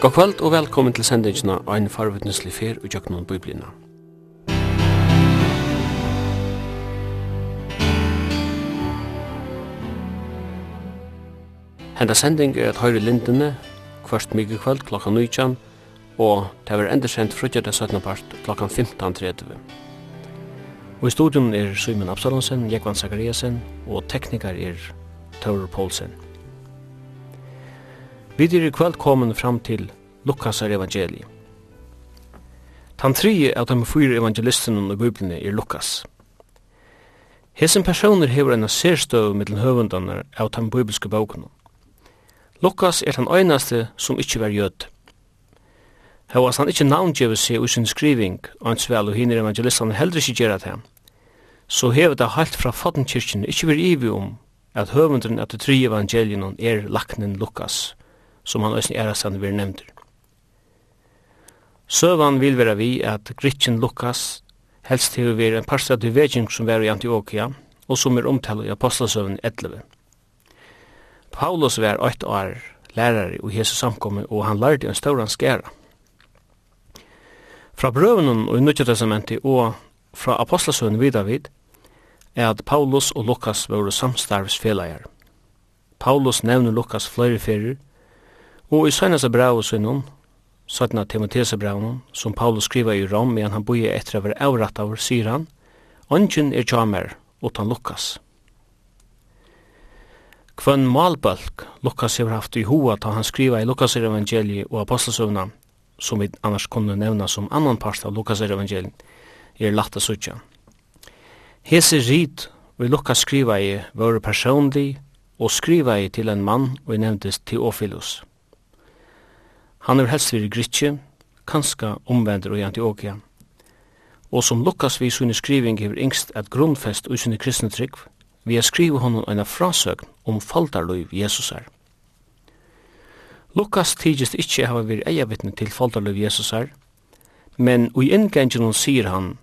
God kvöld og velkommen til sendingina og en farvidneslig fer og jøknum biblina. Henda sending er at høyre lindene, kvart mygge kvöld klokka 19, og det er endersendt frutjata 17. part klokka 15.30. Og i studion er Simon Absalonsen, Jekvan Zakariasen, og teknikar er Taurer Poulsen. Vi er i kvöld komin fram til Lukasar evangeliet. Tan trie av de fyra evangelistinun i Bibelne er Lukas. Hesen personer hever en sérstøv mittlen høvundanar av de bibelske bøkene. Lukas er den einaste som ikkje var jød. Hva han ikkje navngjevet seg i sin skriving, og hans vel og hinner evangelistane heller ikkje gjerra til så hever det heilt fra Faddenkirken ikkje vir ivi om at høvundren av de tre evangelien er laknen Lukas, som han øyne æresan vir nevndur. Søvan vil vera vi at Gritchen Lukas helst til å være en parstra til veging som var i Antioquia, og som er omtalt i Apostelsøven 11. Paulus var 8 år lærare i Jesus samkomme, og han lærte en stauran skæra. Fra brøvenen og i Nødja og fra Apostelsøven vidavid er at Paulus og Lukas var samstarvsfelager. Paulus nevner Lukas flere ferier, Og i søgnast brev søgnum, søgna av som Paulus skriva i Rom, men han boie etter å være avratt av, sier han, «Ongen er tjamer, utan Lukas». Kvann malbalk Lukas hever haft i hoa ta han skriva i Lukas evangeliet og apostelsøvna, som vi annars kunne nevna som annan part av Lukas evangeliet, er lagt av suttja. Hese rit vi Lukas skriva i våre personlig og skriva i til en mann vi nevntes Teofilus. Han er helst fyrir Gritje, kanska omvendur og i Antioquia. Og som Lukas vi sunne skriving hever yngst at grunnfest og sunne kristne trygg, vi har skrivet honom af frasøgn om faldarløyv Jesusar. Lukas tidjist ikkje hava vir eiavittne til faldarløyv Jesusar, men ui inngengen hon sier han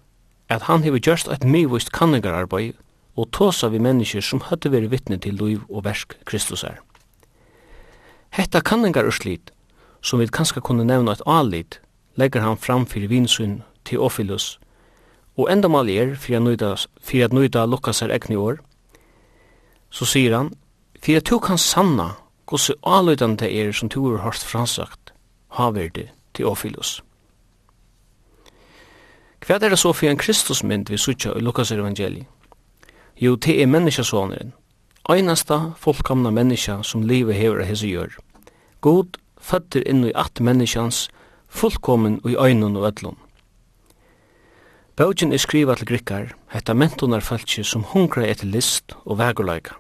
at han hefur gjørst eit mivist kanningararbeid og tåsa vi mennesker som hadde vært vittne til liv og versk Kristusar. Hetta kanningar urslit som vi kanskje kunne nevna et alit, legger han fram fyrir vinsyn til Ophilus, og enda mal er fyrir at nøyda lukka er egni år, så sier han, fyrir at du kan sanna gosse alutan det er som du har hørt fransagt, haverdi til Ophilus. Hva er det så for en Kristusmynd vi sutja i Lukas evangeli? Jo, det er menneskesåneren, einasta folkamna menneska som livet hever av hese gjør. God føtter inn i at menneskjans, fullkommen i øynene og ødlom. Bøgjen er skriva til grikkar, hetta mentunar fæltsi som hungra etter list og vegurlaika.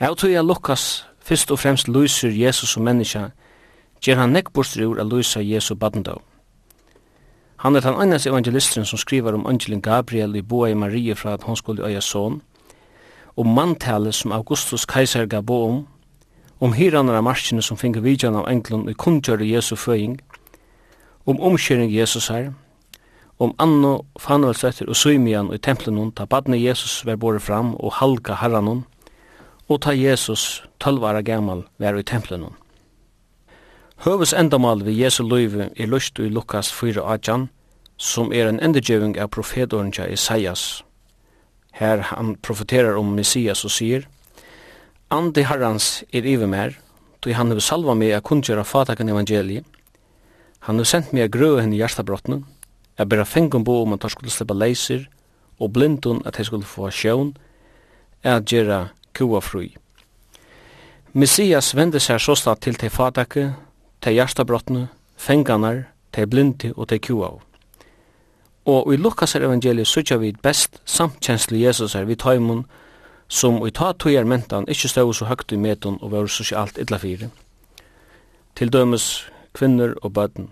Jeg tror jeg Lukas fyrst og fremst lyser Jesus som menneska, gjer han nekkborster ur a lysa Jesu badendå. Han er den annars evangelistrin som skriver om Angelin Gabriel i boa i Marie fra at hon skulle øya son, og manntale som Augustus Kaiser gav bo om, om hiranar av marskene som finge vidjan av englun i kundgjøre Jesu føying, om omkjøring Jesus her, om anno fanvelsretter og suimian i templen ta badne Jesus var bore fram og halka herran og ta Jesus tølvara gammal var i templen. Høves endamal vi Jesu løyve er lust i Lukas 4 Ajan, som er en endegeving av profetåren Isaias. Her han profeterar om Messias og sier – Andi Harrans er iver mer, då han har salva meg a kundgjera fatakan evangeliet. Han har sendt meg a grøy henne i a bera fengum bo om at han skulle släppa leiser, og blindun at han skulle få sjön, a göra kua frui. Messias vende seg såsta til te fatakke, te hjärtabrottne, fenganar, te blindi og te kuau. Og i Lukas evangeliet sutja vi best samtjensli Jesus er vi taimun, og som i ta tøyar mentan ikkje stod så høgt i meton og var sosialt illa fyrir. Til dømes kvinner og bøtten,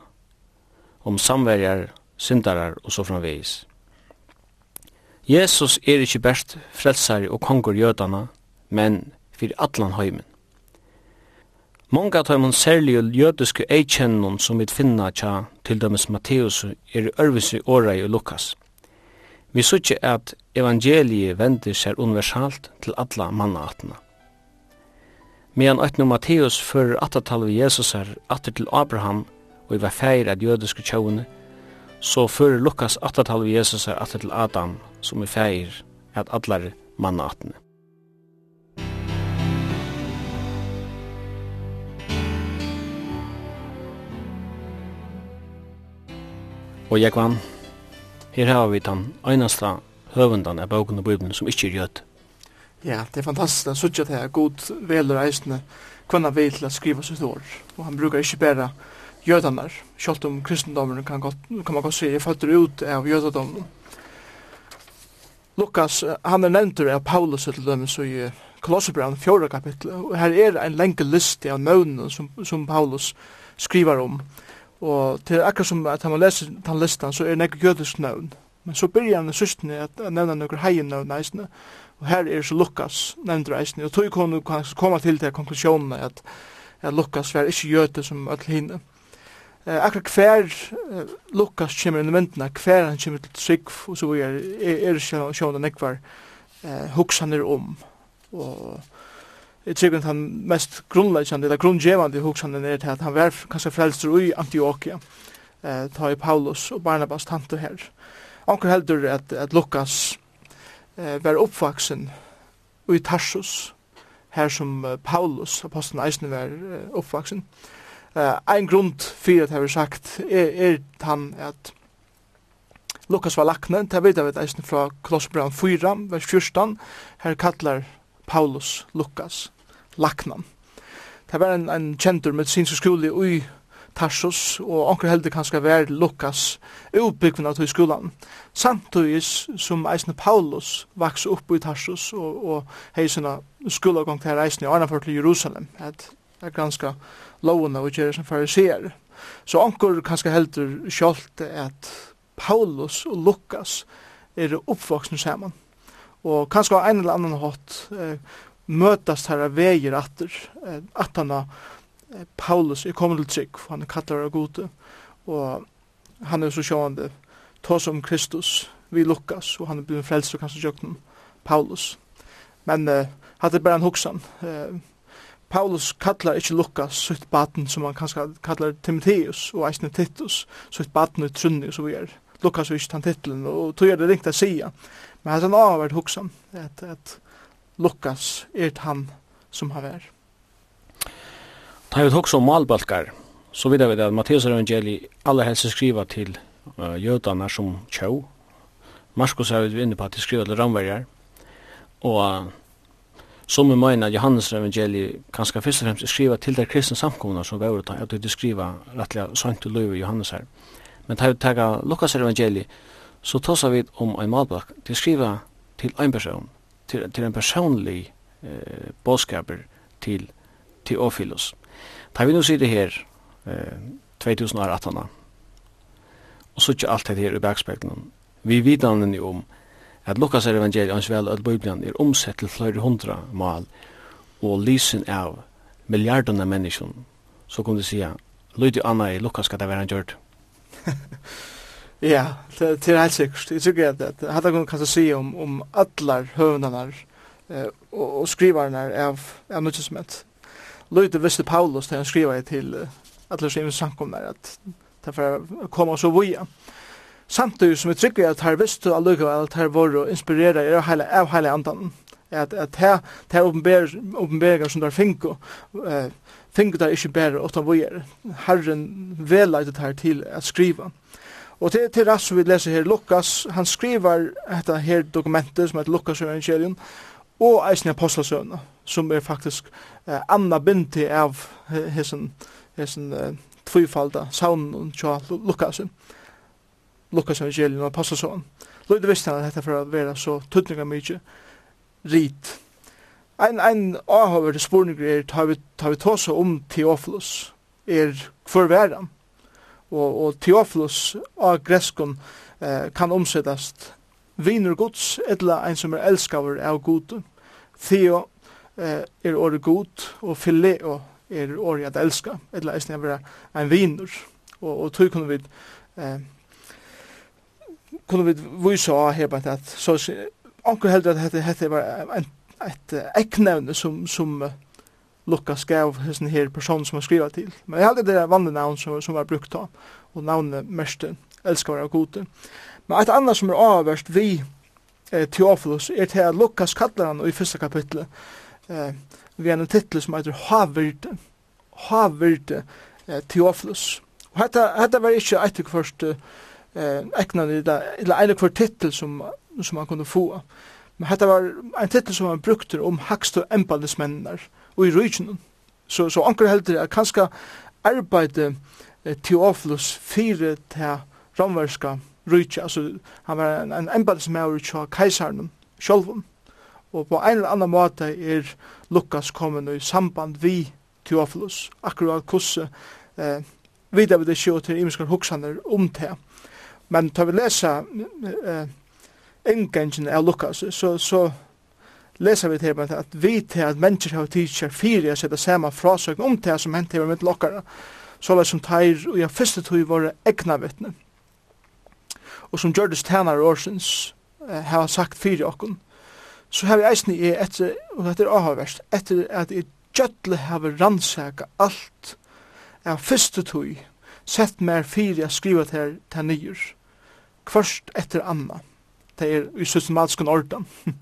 om samverjar, syndarar og så framvegis. Jesus er ikkje best frelsari og kongur jødana, men fyrir allan høymen. Många av dem særlige jødiske eikjennom som vi finna tja til dømes Matteus er i ørvisi åra i Lukas. Vi sykje at evangeliet vender seg universalt til alla mannaatna. Medan at Matteus fører attatal vi Jesus her atter til Abraham og i var feir av jødiske tjåene, så fører Lukas attatal vi Jesus her atter til Adam som i feir at allar mannaatne. Og jeg kvann, Her har vi den eneste høvendan av boken og bibelen som ikke er gjød. Ja, det er fantastisk. Han sørger til at god veler eisene kvann vi til å skrive sitt år. Og han bruker ikke bare jødanar, selv om kristendommen kan, godt, kan man godt si er føtter ut av jødadommen. Lukas, han er nevnt av Paulus til dem så i Kolossebrand 4 kapittel, og her er en lenge liste av nøvnen som, som Paulus skriver om. Og til akkurat som at man leser den listan, så er det nekkur jødisk nøvn. Men så byrjar han i systene at nevna nekkur heien nøvn eisne, og her er så Lukas nevndur eisne, og tog kon kan koma til til konklusjonen at, at Lukas var ikke jøde som öll hinne. Eh, akkurat hver eh, Lukas kommer inn i myndina, hver han kommer til trygg, og så er, er, er sjåna nekvar eh, hoksaner om. Og, Jeg tror han mest grunnleggjande, eller grunngjevande hoksanen er til at han var kanskje frelster i Antioquia, eh, ta i Paulus og Barnabas tante her. Anker heldur at, at Lukas eh, var oppvaksen i Tarsus, her som eh, Paulus, apostelen Eisne, var eh, oppvaksen. Eh, ein grunn for at jeg har sagt er, er han at Lukas var lakne, det vet jeg vet Eisne fra Klossbrand 4, vers 14, her kallar Paulus Lukas laknan. Det var en, en kjentur medisinsk skole i Tarsus, og anker heldig kanskje vær Lukas utbyggvinn av skolan. Samtidig som eisne Paulus vaks upp i Tarsus og, og hei sina skolavgång til eisne i Arnafort til Jerusalem, et er ganske lovende og gjerra som fariseer. Så anker kanskje heldur kjolt at Paulus og Lukas er oppvoksne saman. Og kanskje av en eller annan hatt eh, møtast herra veier atter, eh, attana eh, Paulus kommet til trygg, for han er kallar av gode, og han er så sjående, tås om Kristus, vi Lukas, og han er blitt frelst og kanskje sjøkken Paulus. Men uh, hadde bare en hoksan. uh, Paulus kallar ikkje Lukas sitt baten som han kanskje kallar Timotheus og eisne Titus, sitt baten i Trunni og så vi er. Lukas visst han titlen, og tog er det ringt å sija. Men han har vært hoksan, at, at Lukas er det han som har vært. Da har vi også om malbalkar, så vidar vi det at Matteus evangeli allerhelst skriva til uh, jødana som tjau. Marskos har vi inne på at de skriva til ramverjar, og uh, som vi mener Johannes evangeli kanskje først og fremst skriva til der kristne samkomna som var utan, at de skriva rettelig sånt til løy Johannes her. Men da vi tega Lukas evangeli, så tåsar vi om en malbalk, de skriva til en person, till til en personlig eh bådskaper till till Da vi nå sier det här eh 2018. Och så ikke allt det här i bakspeklen, Vi vidanen om at Lukas er evangeliet vel at Bibelen er omsett til flere hundra mal og lysen av milliarden av menneskene, så kunne du sige, lydig anna i Lukas skal det være han gjørt. Ja, det er helt sikkert. Jeg tykker at det hadde kun kanskje si om, om alle høvnene eh, og, og skriverne av, av nødvendighet. Løyde visste Paulus til han skriver til uh, alle som er samkomne at det får komme oss og voie. Samtidig som jeg trykker at her visste og allukkevel at her å inspirere av hele, av hele andan. At, at her, her åpenberinger som der finko, uh, finko der ikke bare åttan voie. Herren veleidet her til å skrive. Mm Og til, til rast som vi leser her, Lukas, han skriver dette her dokumentet som heter Lukas evangelium, og eisen apostelsøvna, som er faktisk eh, anna binti av hessen, hessen eh, tvifalda saunen tja Lukas. Lukas evangelium og apostelsøvna. Løyde visste han dette for å være så tuttninga mykje rit. Ein, ein avhåver til spurninger er, tar vi, tar vi tåsa om Theophilus, er hver verden og, og Theophilus av greskon eh, kan omsettast viner gods, etla ein som er elskaver av god. Theo eh, er året god, og Phileo er året at elska, etla eisne er ein viner. Og, og tog kunne vi eh, kunne vi vise av her på at så anker heldur at dette var et, et, et, som, som Lukas gav hesten her person som han skriva til. Men jeg hadde det vanlige navn som, som var brukt av, og navnet meste elskar av gode. Men et annet som er avverst vi eh, Theophilus er til at Lukas kallar han i første kapitlet eh, vi har en titel som heter Havvirte. Havvirte eh, Theophilus. Og dette, dette var ikke et først eh, egnan i det, eller en kvart titel som, som han kunne få. Men dette var en titel som han brukte om hakst og embaldismennar. Eh, og i rujtjen. Så, så anker heldur er kanska arbeide Theophilus fire til romverska rujtje, altså han var en, en embedsmæver til kajsarnum sjolvum, og på ein eller annan måte er Lukas kommet i samband vi Theophilus, akkurat hvordan eh, vidar vi det sjå til imenskar hoksaner om det. Men tar vi lesa eh, inngangen av Lukas, så, så leser vi til at vi til at mennesker har tidsjer fire å sette samme frasøk om det som hendt med mitt så det som tar og jeg første tog våre egna vittne og som gjørdes årsens, eh, har sagt fire okkon så har vi eisen i etter og dette er avhverst etter at jeg gjøtle har rannsaka alt av første tog sett mer fire å skrive til til nyer kvørst etter anna det er i systematiske ordan.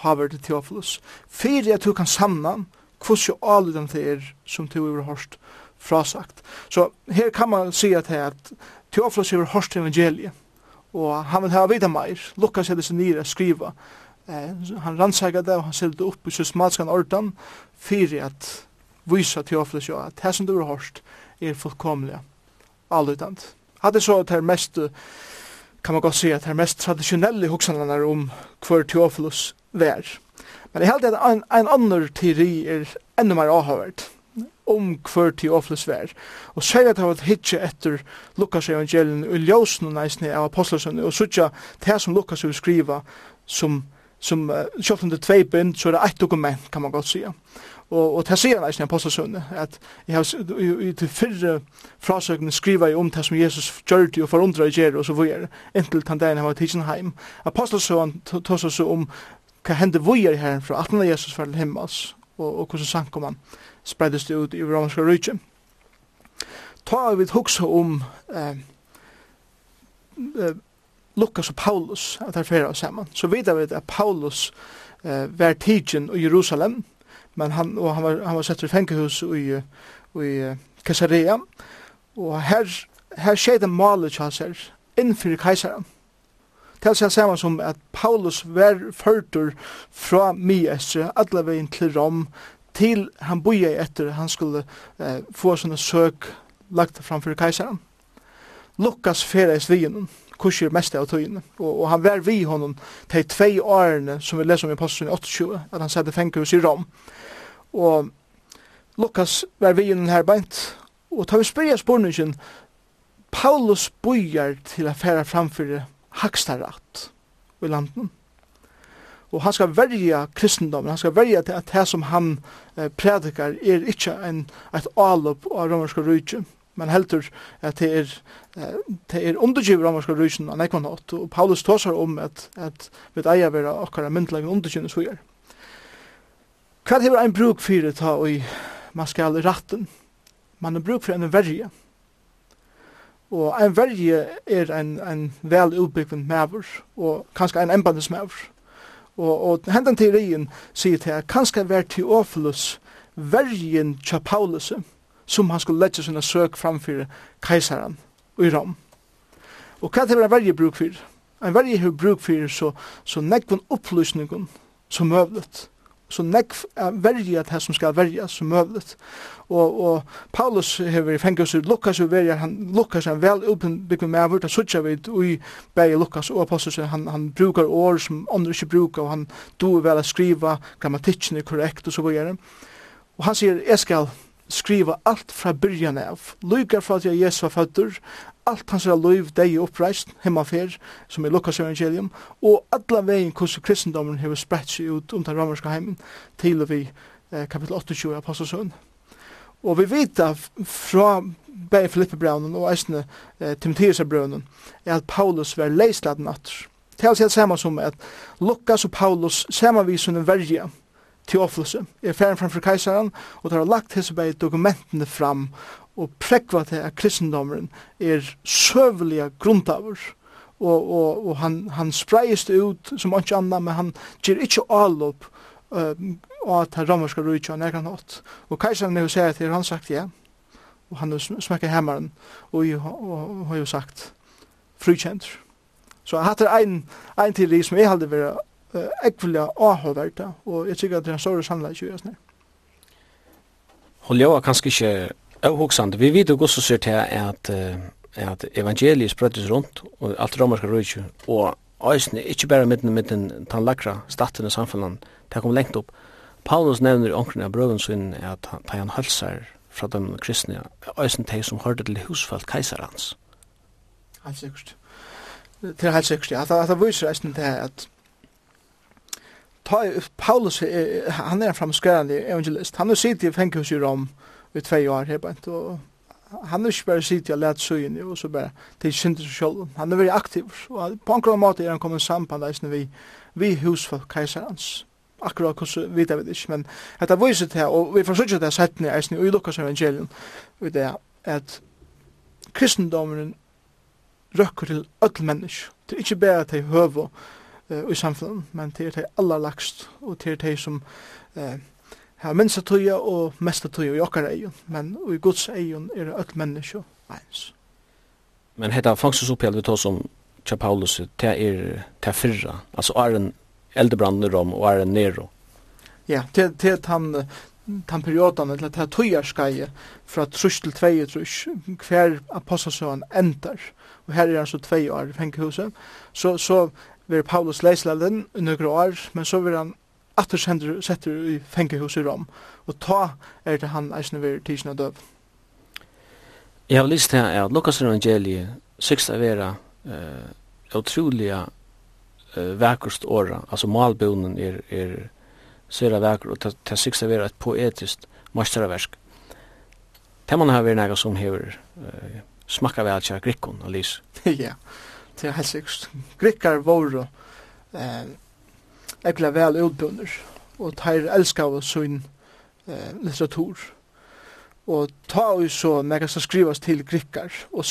haver til Theophilus, fyrir at du kan samna hvordan avliden det er som du har hørt frasagt. Så her kan man si at, at Theophilus har hørt evangeliet, og han vil ha vita meir. Lukas er det sin nire skriva. Eh, han rannsakar det, og han sier det opp i systematiskan ordan, fyrir at vysa Theophilus jo at det som du har hørt er fullkomlig allutand. Hadde så at her mest kan man godt si at her mest tradisjonelle hoksanlanar om hver Theophilus vær. Men jeg held at en, en annen teori er enda mer avhørt om hver tid ofles vær. Og sier at han var hitje etter Lukas evangelien og ljósen og næsne av apostlesen og sutja det som Lukas vil skriva som, som uh, selv under tvei bind så er det eit dokument kan man godt sia. Og, og det sier han eisne apostlesen at jeg har i, i til fyrre frasøkene skriva jeg om det som Jesus gjørte og forundra i gjer og så vore inntil han dagen han var tidsen heim. Apostlesen tås oss om hva hende vujer her fra 18. Jesus var himmels, og, og hvordan sank om han spreddes det ut i romerska rydtje. Ta vi et hukse om eh, eh, Lukas og Paulus, at her fyrir saman. Så vidar vi at Paulus eh, var tidsin i Jerusalem, men han, og han var, han var sett i fengehus i, i Caesarea, og her, her skjedde malet hans her, innfyrir kaisaren, Det er samme som at Paulus var førtur fra Miestre, alle veien til Rom, til han boi etter han skulle eh, få sånne søk lagt framfor kejseren. Lukas fereis vien, kursir mest av tøyene, og, og han var vi honom til tvei årene som vi leser om i posten i 28, at han sette fengkehus i Rom. Og Lukas var vien her beint, og tar vi spyrja spurningen, Paulus bojar til a færa framfyrir hakstarat i landen. Og han skal verja kristendommen, han skal verja til at det som han eh, predikar er ikkje en, et alup av romerska rujtje, men heldur at det er, eh, det er undergiv romerska rujtjen av nekvanat, og Paulus tåsar om at, at vi eier vera okkara myndleggen undergiv så gjør. Hva er ein bruk fyrir ta og man skal ratten? Man er bruk fyrir en verja, Og en verje er en, en vel utbyggvind maver, og kanskje en embandes maver. Og, og hendan teorien sier til at kanskje ver Theophilus verjen tja Paulus som han skulle letja sina søk framfyrir keisaran i Rom. Og hva er en verje bruk fyrir? En verje har bruk fyrir så, så nekvun upplysningun som møvlet så nekv er verja det som skal verja som møvlet. Og, og Paulus hever fengt oss Lukas og verja, han, Lukas er vel utbyggd med avvart, han sutja vid ui bei Lukas og apostels, han, han brukar år som andre ikke brukar, og han do vel a skriva grammatikken er korrekt og så videre. Og han sier, jeg skal skriva alt fra byrjan av, lykar fra at jeg Jesu er føtter, alt hans liv deg oppreist hemmafer, som er Lukas evangelium, og alla vegin hvordan kristendommen hever spredt seg ut om den romerska heimen, til og vi eh, kapitel 28 av Apostelsøen. Og vi vet fra Bæg Filippe Braunen og eisne eh, Timotheusbraunen er at Paulus var leisladen atter. Det er altså helt samme som at Lukas og Paulus samanvis en verja Teofilus er ferdig framfor keisaren, og tar lagt hese bei dokumentene fram, og prekva til at kristendommeren er søvelige grunntavur. og, og, og han, han spreies ut som ikke anna, men han gir ikke allop uh, av at han romerske rujtja han egan hatt. Og keisaren er jo sier til, han sagt ja, og han er smekka hemmaren, og har jo sagt frukjent. Så jeg hatt er ein, ein teori som jeg halde vera uh, ekvelja avhåverta, og jeg tykker at det er en større sannleik i jøsner. Og ljøa kanskje ikke avhoksande. Vi vet jo også sier til at, uh, at evangeliet sprøttes rundt, og alt romerska rujtju, og æsne, ikke bare midten midten tan lakra, staten i samfunnet, det kom lengt opp. Paulus nevner i omkring av brøven sin at han han hølsar fra de kristne, æsne teg som hørte til husfalt keisarans. Helt sikkert. Det er helt sikkert, ja. Det viser æsne det at Paulus, han er en framskærende evangelist. Han har sittet i fengkhus i Rom i tve år her, bænt, og han er ikke bare sittet og lært søyen og så bare til synder seg selv. Han er veldig aktiv, og på en grunn måte er han kommet sammen eisende vi, vi hus for keiserens. Akkurat hvordan vet jeg ikke, men dette viser til, og vi forsøker det settene eisende i Lukas evangelium, og det er at kristendommen røkker til ødel mennesker. til ikke bare til høve i samfunnet, men til er de aller lagst, og til er de som eh, har minsta tøya og mesta tøya i okkar eion, men i Guds eion er det öll menneskje eins. Men hetta fangstusoppgjall vi tar som tja Paulus, det er til fyrra, altså er en eldebrand rom og er en nero. Ja, det er han tan periodan eller ta tøyar skai fra trus til tvei trus hver apostelsøen endar og her er han så tvei år i fengehuset så, så vil Paulus leislelden i nøkru år, men så vil han atter sender, setter i fengehus i Rom, og ta er det han eisne ver tidsna døv. Jeg har lyst til at Lukas evangeliet syks av vera uh, utroliga uh, vekkust åra, altså malbonen er, er sera vekker, og det syks av vera et poetiskt masteraversk. Det man har vært nega som hever uh, smakka vel til grikkon og lys. Ja. yeah til helt sikkert. Grikkar våre eh, ekla vel utbunner, og teir elskar sin eh, litteratur. Og ta og så mega som skrivas til grikkar, og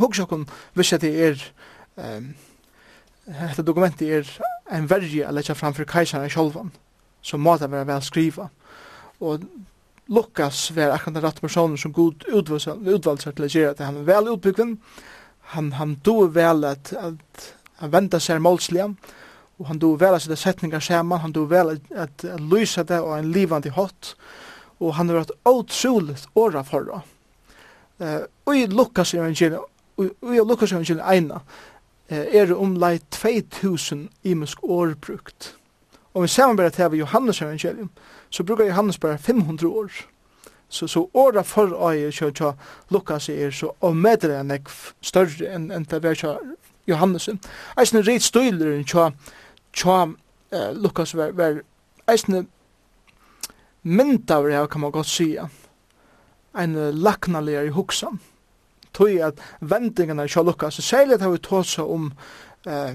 hugsa okkur hvis at det er eh, dette dokumentet er en verje a letja framfor i sjolvan, så må det være vel skriva. Og Lukas var akkurat den rette personen som god utvalgte til å gjøre at Han var vel utbyggven, han han do väl att att han vänta sig målsliga och han do väl att sätta sättningar samman han do väl att att, att lösa det och en livande hot och han har varit otroligt åra för då. Eh och i Lukas evangeliet och i Lukas evangeliet ena er det omlai 2000 imisk år brukt. Og vi samarbetar til Johannes evangelium, så brukar Johannes bare 500 år. Så, så åra for øye kjøy kjøy Lukas er så og medre enn ek større enn enn det var kjøy Johannesen. Eisne reit støyleren kjøy kjøy eh, Lukas var, var eisne mynd av kan man godt sya. Ein laknaligare i hoksan. Tøy at vendingarna kjøy Lukas, særlig at vi tåsa om eh,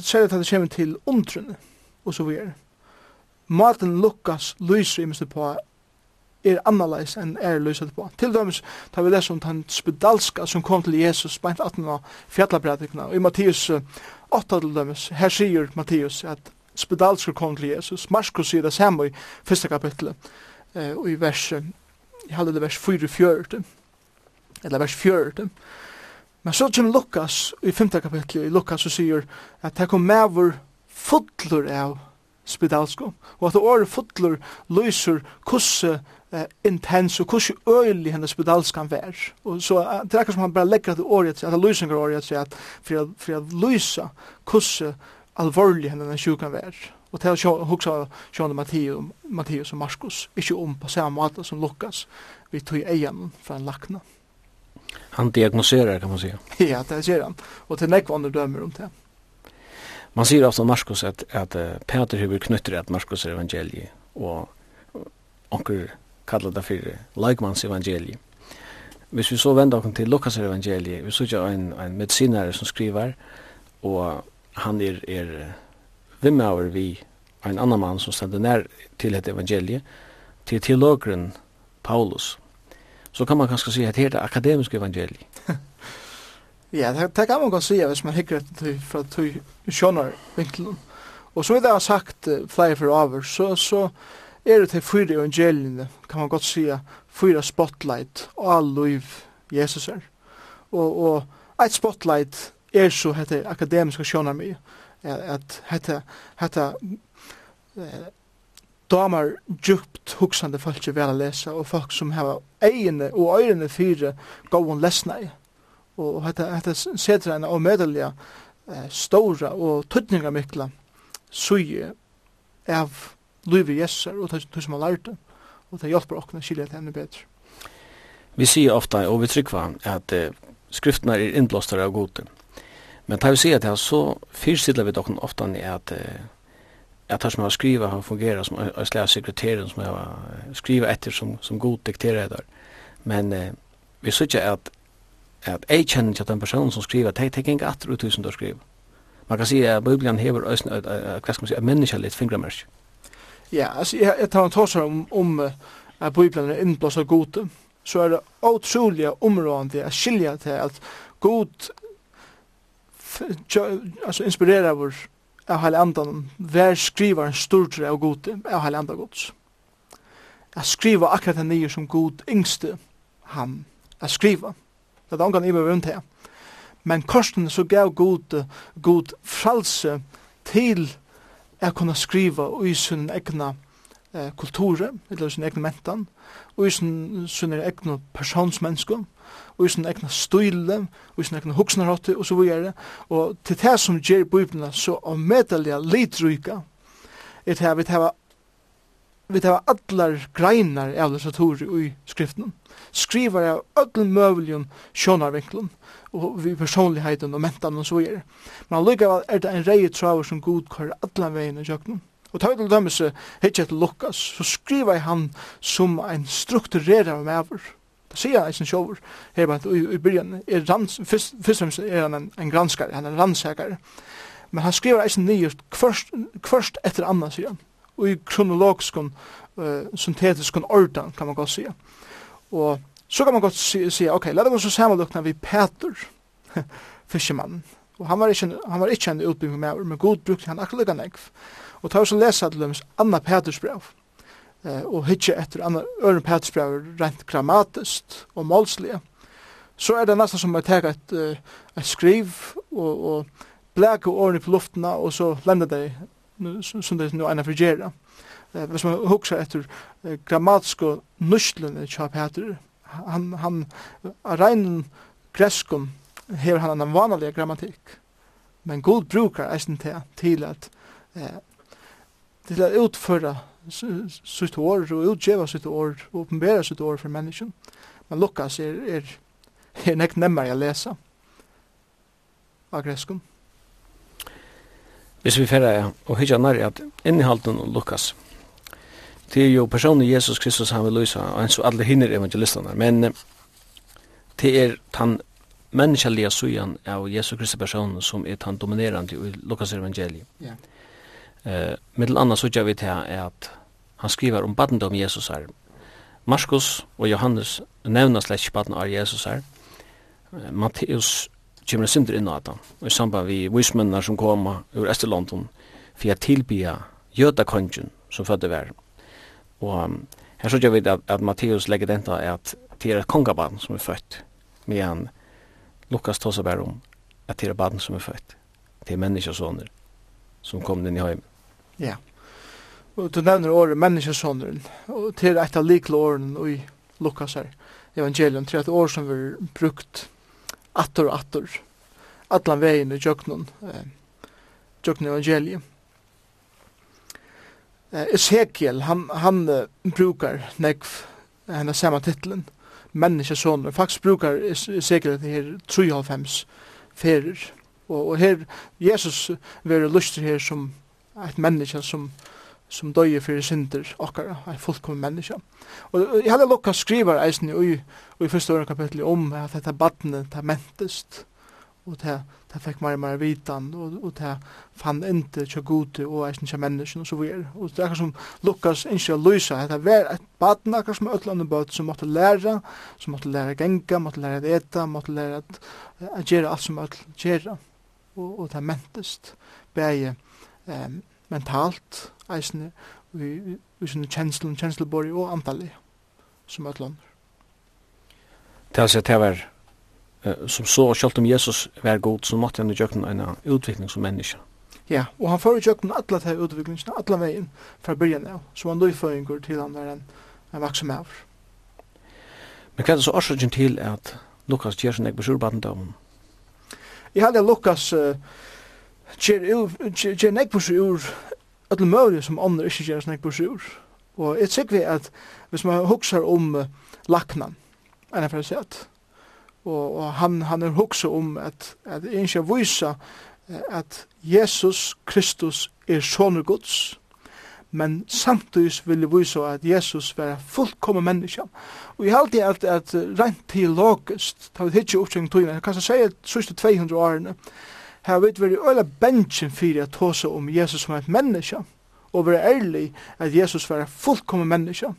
særlig at det kommer til undrunne og så videre. Maten Lukas lyser i minst på er annerledes enn er løsat på. Til dømes tar vi lese om den spedalska som kom til Jesus beint 18 av fjallabrædikna. Og i Mattias 8 til dømes, her sier Mattias at spedalska kom til Jesus. Marskos sier det samme i første kapitlet, eh, og i vers, jeg halde det vers 4-4, eller vers 4. Men så kommer Lukas i femte kapitlet, i Lukas og sier at det kom med vår fotler av spedalsko. og at det året fotler lyser kusse eh, intens og hvordan øyelig hennes spedalskan vær. Og så det er som han bare legger til året, at han lysinger året sier at for at, for at lysa hvordan alvorlig hennes sjukan Och Og til å huksa Matteo, Mattias og Marskos, ikke om på samme måte som Lukas, vi tog egen fra en lakna. Han diagnoserar kan man säga. Ja, det ser han. Och till näck vad dömer om det. Man säger ofta Markus att, att Peter hur knyter att Markus evangeliet och onkel kallar det for Leikmans evangelie. Hvis vi så vender oss til Lukas evangelie, vi så ikke en, en medicinare som skriver, og han er, er vimmaver vi en annan mann som stender nær til et evangelie, til teologeren Paulus. Så kan man kanskje si at det er det akademiske evangelie. ja, det, det kan man kan si hvis man hikker etter fra to skjønner vinkelen. Og så er det sagt flere for over, så, så er det fyra evangeliene, kan man godt sige, fyra spotlight og liv Jesus er. Og, og et spotlight er så hette akademiska sjånar mye, at, at hette, hette eh, damar djupt huksande folk er vel lese, og folk som har egne og øyrene fyra gåon lesna i. Og hette, hette setra en medalja eh, stora og tøtninga mikla suje av liv jesser og det som har lært det, og det hjelper oss å skilje det enda bedre. Vi sier ofta, og vi trykker at eh, skriftene er innblåstere av gode. Men tar vi sier det så fyrstidler vi dere ofta at eh, at det som har skrivet, har fungerat som en slags sekretæren som har skrivet etter som, som god dikterer der. Men eh, vi sier ikke at at jeg kjenner ikke at den personen som skriver, det er ikke atter og tusen til å skrive. Man kan si at Bibelen hever, hva skal man si, at mennesker litt fingremørsk. Ja, altså jeg, jeg tar en tåsar om, om at Bibelen er innblåst av gode, så er det utrolig områdende å skilja til at god altså inspirerer vår av hele andan, hver skriver en stordre av gode, av hele andan gods. Jeg skriver akkurat den nye som god yngste han. er skriver. Det er omgang i meg rundt her. Men korsen så gav god, god fralse til er kunna skriva i sin egna eh, kulture, eller sin egna mentan, og i sin, sin egna personsmenneske, og i sin egna style, og i sin egna huksnarhotte, og så videre. Og til det som gjør bøybna så av avmedelige litryka, er til her vi tar vi tar allar greinar av litteratur i skriften. Skrivar av öllum mövlion sjónarvinklum og vi personligheten og mentan og så videre. Men allikevel er det en rei traver som god kvar alla veien i kjøkkenen. Og tar til dømes hitje til Lukas, så skriver han som en strukturerer mever. Det sier han eisen sjåver, her bare i, i byrjan, er rans, fyrst, fyrst og fremst er han en, en granskare, han er en rannsakare. Men han skriver eisen nye, kvørst, kvørst etter anna, sier han, og i kronologisk uh, syntetisk ordan, kan man godt sier. Og Så kan man godt si, si ok, la det gå så sammenlukna vi Peter, fiskemannen. Og han var ikke, han var ikke en utbygging med, meg, men god brukte han akkurat lukka nekv. Og ta oss og lesa til dem Anna Peters brev, eh, og hitje etter Anna Øren Peters brev rent grammatisk og målslige, så er det nesten som å teka et, uh, et skriv og, og blæke årene på luftena, og så lenda det som det nå ena frigjera. Eh, hvis man hukser etter eh, og nuslen i Peter, han, han rein greskon hever han en vanlig grammatikk. Men Gud brukar eisen til, til at eh, til at utføra sitt år og utgjeva sitt år og oppenbera sitt år for menneskjen. Men Lukas er, er, er nekt nemmare å lesa av greskon. Hvis vi fyrir og hitja nær at innihalden og Lukas det är ju personen Jesus Kristus han vill lysa en så alla hinner evangelisterna men det är han menneskelige sujan av Jesus Kristus personen som är den dominerande i Lukas evangeliet. Ja. Eh, mitt annat så jag vet til är att han skriver om barnet om Jesus her. Markus och Johannes nevner slett ikke barnet av Jesus här. Matteus kommer synder inn at og i samband vi vismennene som kommer ur Esterlondon for å tilbya jødakongen som fødde verden. Og um, her så gjør vi at, at Matteus legger den til at det er et kongabarn som er født, medan Lukas tar seg bare om at det er barn som er født. Det er menneskesåner som kom inn i høymen. Ja. Og du nevner året menneskesåner, og det er et av liklåren i Lukas her, evangelium, det er et år som vi har brukt atter og atter, atlan veien i Jøknun, eh, Jøknun evangelium. Ezekiel, han, han brukar nekv henne samme titlen, menneskesoner. Faktisk brukar Ezekiel det her 3,5 ferer. Og, og her, Jesus vera lustig her som et menneske som som døye fyrir synder okkara, er fullkommen menneske. Og jeg hadde lukka skrivar eisen i, i første åren kapitlet om at dette badne, det mentest, og det det fick mer og mer vitan och, og det fann inte så god och är inte människan og så vidare. Och det är som Lukas inte lysa, det var ett baden akkurat som ötlande bøt som måste lära, som måste lära gänga, måste lära att äta, måste lära att, att göra allt som öll göra. Och, och det mentest bäge eh, mentalt, eisne, vi, vi sånne kjenslen, kjensleborg og antallet som ötlander. Det var som så, og selv om Jesus var god, så måtte han i gjøkken en utvikling som menneske. Ja, og han fører gjøre gjøkken alle de utviklingene, alle veien, fra byrjan av, så han løyføringer til han var en, en vaksom av. Men hva er det så årsaken til at Lukas gjør sin egen besurbaten av ham? Jeg hadde Lukas gjør en nek besur alle mulige som andre ikke gjør sin egen besur. Og jeg tykker vi at hvis man hukser om uh, laknan, enn jeg får si at og, og han, han er hukse om at, at jeg ikke viser at Jesus Kristus er sånne Guds, men samtidig vil jeg vise at Jesus var fullkommen menneske. Og jeg halte at, at rent teologisk, da vi hittir oppkring togene, jeg kan si at sørste 200 årene, her vet vi øyla bensjen for å ta seg om Jesus som et menneske, og være ærlig at Jesus var fullkommen menneske.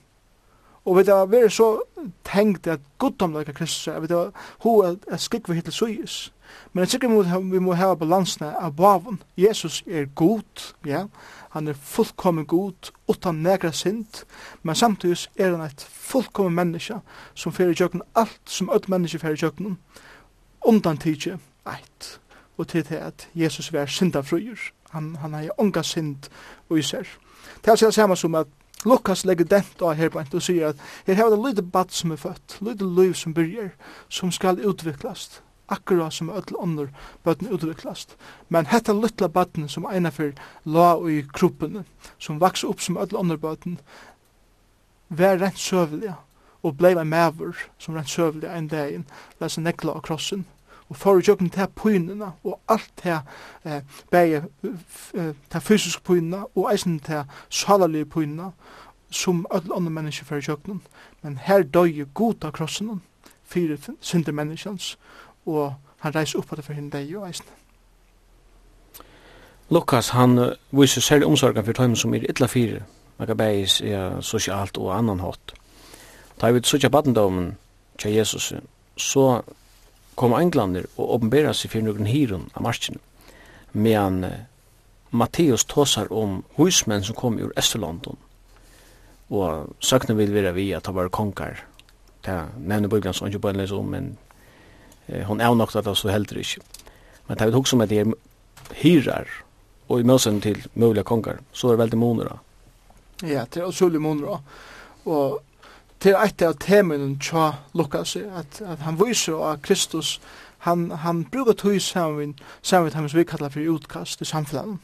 Og vi har vært så tenkt at goddomleika Kristus, er, vi har ho at skikva hittil suyis. Men jeg sikker vi må hava balansene av bavun. Jesus er god, ja, han er fullkommen god, utan negra synd, men samtidig er han et fullkommen menneske som fyrir jøkken alt som öll menneske fyrir jøkken, undan tidsi eit. Og til det at Jesus er syndafrøyur, han, han er unga synd og iser. Det er altså samme som at Lukas legger dent av her på og sier at her har det lite bad som er født, lite liv som byrger, som skal utviklast, akkurat som öll ånder bøtten utviklast. Men hetta lilla bøtten som eina fyrir la i kroppen, som vaks upp som öll ånder bøtten, var rent søvelig og blei en maver som rent søvelig en dag, lesa nekla av krossen, og for å kjøkken til pynene og alt til eh, bare til fysiske pynene og eisen til salalige pynene som alle andre mennesker for kjøkken men her døg god av krossen fire synder menneskens og han reiser opp at det for henne deg og eisen Lukas, han uh, viser særlig omsorgen for tøymen som er ytla fire, Makabæis, er sosialt og annan hatt. Da vi sutja badendomen til Jesus, så kom englander og åpenbæra seg fyrir noen hiron av marsjen. medan uh, Matteus tåsar om husmenn som kom ur Østerlondon, og søkne vil vera vi at han var konkar, det nevner Bibelen som ikke bare leser om, men eh, hon er nok at det så heldur ikke. Men det er også hugsa om at det er hyrar, og i møsen til mulige konkar, så er det veldig monera. Ja, det er også monera. Og til eit av temen tja Lukas, at, at han viser av Kristus, han, han brukar tog saman saman hans vi kallar fyrir utkast i samfunnet.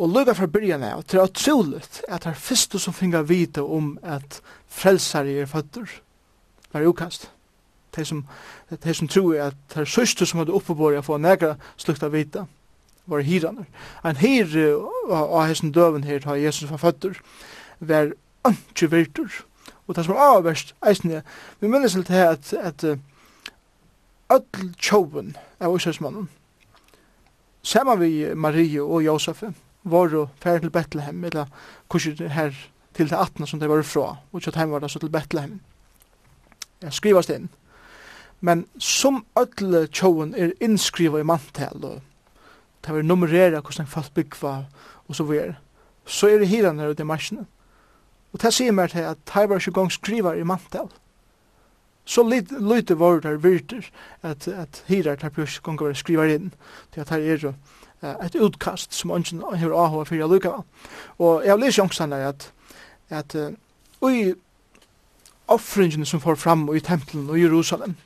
Og lukka fra byrjan av, til at troligt at det er fyrstu som fingar vita om at frelsari er føtter, var utkast. Det som, det som tror at det er sørste som hadde oppebåret å få negra slukta vita, var hiraner. En hir av hessen døven her, ta Jesus var føtter, var ønske virtur, og det som er avverst eisne, vi minnes til det at, at öll tjoven av Israelsmannen, saman vi Marie og Josef, var og fer til Bethlehem, eller kursi her til det 18 som de var fra, og så heim var det så til Bethlehem. Jeg skrivast inn. Men som öll tjoven er innskriva i mantel, og det var nummerera hvordan folk byggva, og så videre, så er det hiran her og det marsjene. Og det sier meg til at her var ikke gong skriver i mantel. Så lite var det virter at, at hirar der bjørs gong skriva skriver inn til at her er jo et utkast som ønsken hever avhåa fyrir lukava. Og jeg har lyst jongstan at, at, at ui offringene som får fram i tempelen og Jerusalem,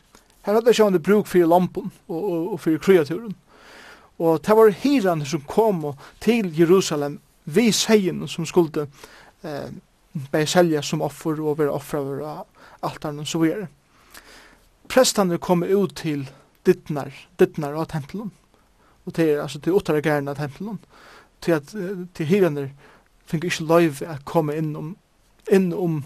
her hadde sjående bruk fyrir lampen og, og, og fyrir kreaturen. Og det var hirene som kom til Jerusalem vi seien som skulle eh, bæði selja som offer og offer over vera altarn og så videre. Prestane kom ut til dittnar, dittnar av tempelen. Og det er altså til åttare gærna av tempelen. Til at til hiraner fink ikke lov at komme inn om, inn om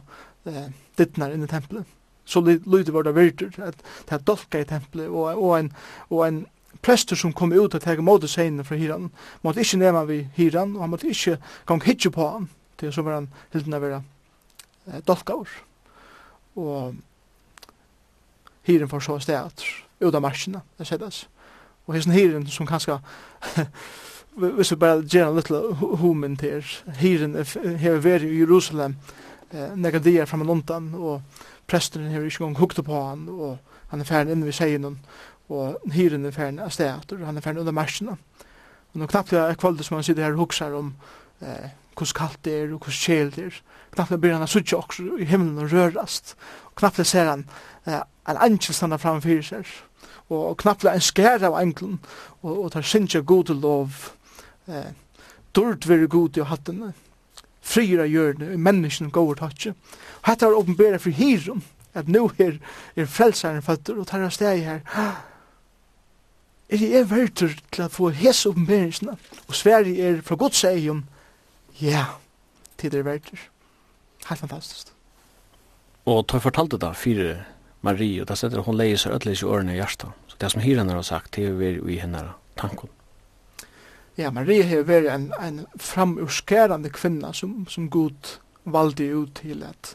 eh, dittnar inn i tempelet. Så lyder var det virtur, at det er dolka i tempelet, og, og, en, og en prester som kom ut og teg mot seinen fra hiran, måtte ikkje nema vi hiran, og han måtte ikkje gong hitje på han, til så var han hilden av vera eh, dolkaur. Og hiren for så stedet ut av marskina, det settes. Og hesten hiren som kanskje hvis vi bare gjør en liten homen til hiren her veri i Jerusalem eh, nekka dier fram og undan og presteren her ikke gong hukt på han og han er ferdig inn ved seien og hiren er ferdig av stedet og han er ferdig under marskina. Og nå knappt jeg er kvalde som han sitter her og huksar om eh, hos kallt det er, og hos kjel det er. Knapplega blir han a suttja okkur i himmelen og rørast. Og knappt knapplega ser han eh, en angel standa framfyrir seg. Og knappt knapplega en skær av englen og, og tar sinja gode lov. Eh, Dord veri god i hattene. Fryra gjørne, menneskene går tatsje. Og hette har åpenbæra fri hirum, at nu er, er frelsaren føtter, og tar han steg her. Er jeg verdur til å få hese oppenbæringsna, og Sverige er fra godt seg om ja, tid er verdt. Helt fantastisk. Og du fortalte da fire Marie, og da setter hun leie seg ødelig i årene i hjertet. Så det som hyrene har sagt, det er vi i henne tanken. Ja, Marie har vært en, en framurskærende kvinne som, som Gud valgte ut til at,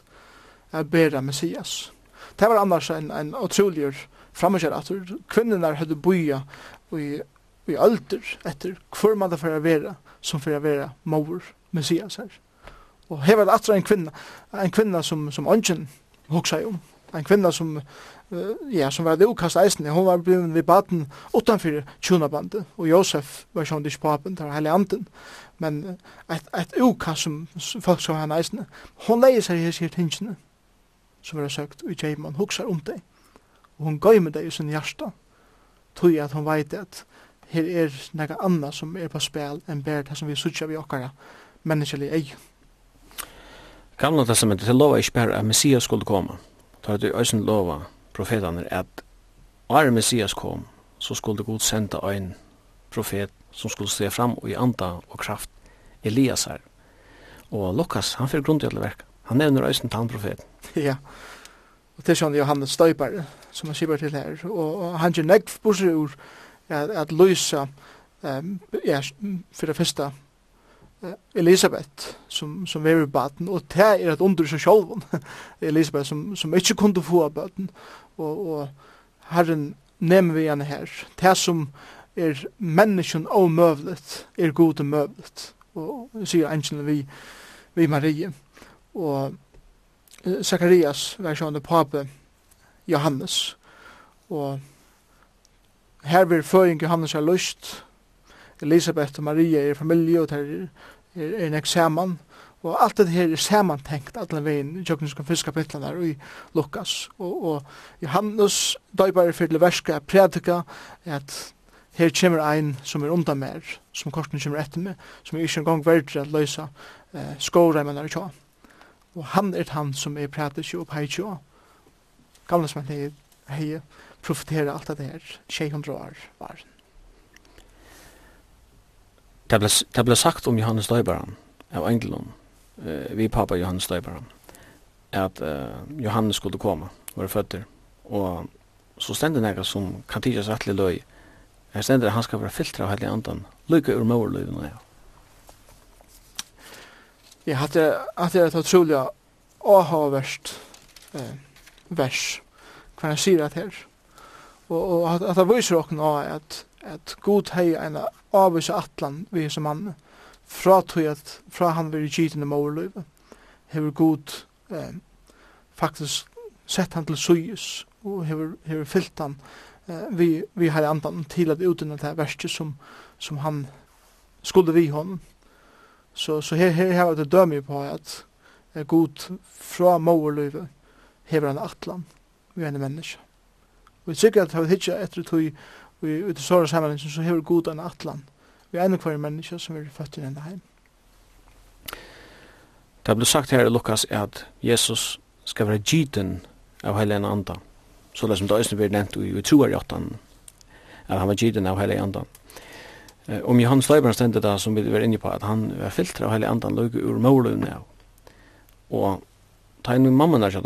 jeg bære Messias. Det var annars en, en utrolig framurskjær at kvinnerne hadde boia i, i alder etter hvor man det å være som får være mor Messias her. Og her var det atra en kvinna, en kvinna som, som ønsken hoksa om. En kvinna som, uh, ja, som var det ukast eisen, hun var blivin vid baden utanfyr tjunabandet, og Josef var sånn disk papen, der heilig anden. Men et, et ukast som folk som han eisen, hun leie seg her sier tingene, som var søkt, og ikke man hoksa om det. Og hun gøy med det i sin hjärsta, tog at hun veit at her er nega anna som er på spel enn bare det som vi sutja vi okkara menneskelig ej. Gamla testamentet til lova ikke bare at Messias skulle komme. Da er det øysen lova profetene at Are Messias kom, så skulle Gud sende en profet som skulle stå fram i anda og kraft, Elias her. Og Lukas, han fyrir grunn til verk. Han nevner øysen til han profeten. Ja, og til sånn Johannes Støypare, som han skipper til her, og han gjør negv bursur ur at, at løysa um, ja, fyrir det første Elisabeth som som var baden og det er et under seg sjølv. Elisabeth som som ikke kunne få baden og og Herren nemmer vi henne her. Det som er menneskjen og møvlet, er god og møvlet. Og sier engelen vi, vi Marie. Og Zacharias var sjående pape Johannes. Og her vil føring Johannes er lyst. Elisabeth og Maria er familie, og det er er, er nek saman, og alt det her er samantenkt, alle veien, i tjøkken skal fiska pitlene der, og i Lukas, og, og Johannes da er bare for til verska prædika, at her kommer ein som er undan mer, som korten kommer etter meg, som er ikke engang verdre at løysa eh, skåreimene i tjå. Og han er han som er prædika og pei tjå. Gamle som er hei, hei profetera alt det her, 600 år varen. Det ble, det ble sagt om Johannes Døybaran av Engelund, eh, vi pappa Johannes Døybaran, at uh, Johannes skulle komme, var føtter, og så stendte nega som kan tidsas atli løy, her stendte han skal være filtra av hellig andan, lykke ur mørløyven og ja. Jeg hadde, hadde et utrolig åhaverst eh, vers, hva han sier at her, og, og at, at det viser åkna at at god hei en avvisa atlan vi som mann fra tog at fra han veri gitin i morløyve hever god eh, faktisk sett han til suyus og hever, hever fyllt han eh, vi, vi har andan til at utinna det verste som, som han skulle vi honom så, så her, her har det dømi på at er god fra morløyve hever han atlan vi er en menneske Vi sikkert har hitja etter tog vi ut i såra sammenhengen så hever god en atlan. Vi er enn hver menneske som er født i denne heim. Det ble sagt her i Lukas at Jesus skal være gyten av hele en anda. Så det som det også blir nevnt i troarjottan, at han var gyten av hele en anda. Om Johannes Leiberns stendte da som vi var inne på, at han var filtret av hele andan løg ur målun av. Og ta inn mamman er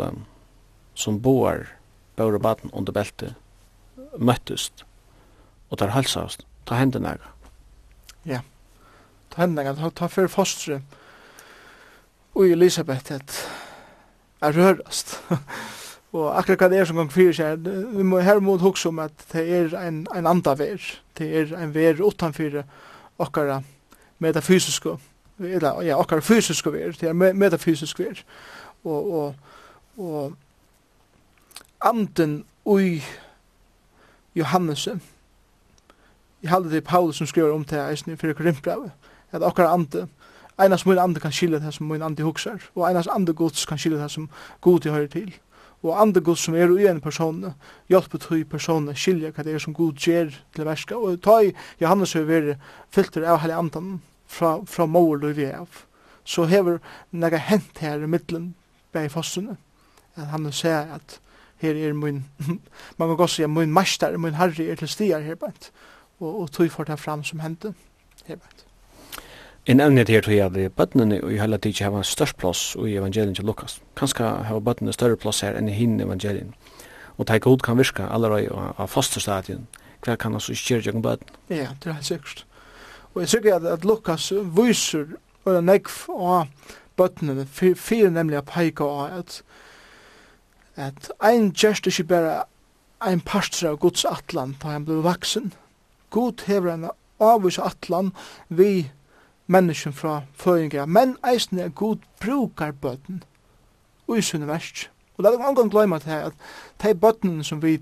som boar, bære baden under beltet, møttest, og tar oss, ta hendene nega. Ja, ta hendene nega, ta, ta fyrir fostre ui Elisabeth et er rørast. og akkurat hva det er som gong fyrir seg, vi må her mot hugsa om at det er ein, ein anda ver, det er ein ver utanfyrir okkara metafysisko, eller ja, okkara fysisko ver, det er metafysisk ver. Og, og, og anden ui Johannesen, jeg halde det Paulus som skriver om det eisne fyrir Korinthbrevet, at okkar ande, einas mun ande kan skilja det som mun ande hugsar, og einas ande gods kan skilja det som god i høyre til. Og ande gods som er ui en person, hjelper tøy person skilja hva det er som god gjer til verska, og ta i Johannes høy veri filter av heilig andan fra, fra mål og vi av. Så hever nega hent her i middelen bei fossene, at han sier at her er min, man kan gå sier mun meister, min herre er til stier her bænt og, og tog for det fram som hendte. Hebert. Jeg nevner det her til at bøttene i hele tid ikke har en størst plass i evangelien til Lukas. Kanskje har bøttene større plass her enn i hinn evangelien. Og det er god kan virke allerede av fosterstadien. Hva kan altså ikke gjøre gjennom bøttene? Ja, det er helt sikkert. Og jeg sikker at, at Lukas viser og det nekv av bøttene, fyrir nemlig a peika av at at ein gjerst ikke bare ein parstra av Guds atlan da han ble vaksen, God hever en avvis atlan vi mennesken fra føringa, men eisen er god brukar bøtten ui sunne versk. Og det er omgang gløyma til at de bøtten som vi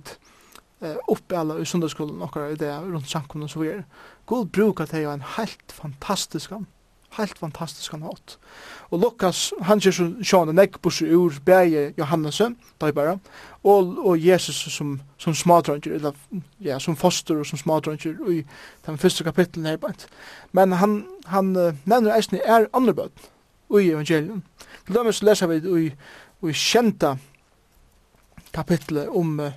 eh, oppella i sundagsskolen okkar i det rundt samkomna som vi er, god brukar til en helt fantastisk helt fantastisk han hatt. Og Lukas, han kjer som sjående nekk ur bæge Johannes, bare, og, og Jesus som, som smadranger, eller ja, som foster og som smadranger i den første kapitlen her bænt. Men han, han uh, nevner eisne er andre bøten i evangelium. Til dem så leser vi i, i kjenta kapitlet om, uh,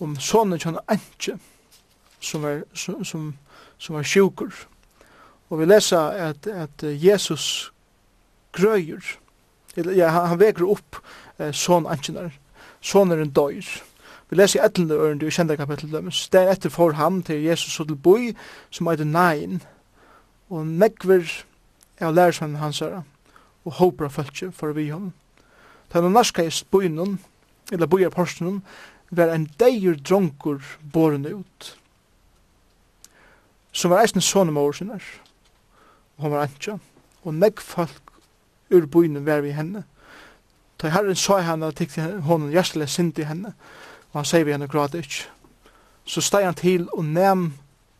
om sonen kjønne Antje, som var, som, som, som var sjukur, Og vi lesa at, at Jesus grøyer, ja, han veker opp eh, sånn antjenar, en døyr. Vi leser i etlende ørende i kjenda kapittel dømes. Deretter får han til Jesus og til boi som er det nein, og nekver er lærersvann hans herre, og håper av følge for vi hon. Ta no narska i boinon, eller boiar porsenon, var en deir dronkur borne ut, som var eisne sånne med hon var antja, og negg folk ur byen var vi henne. Da herren sa henne, tykte hon hjertelig synd i henne, og han sier vi henne grad ikke. Så steg han til og nem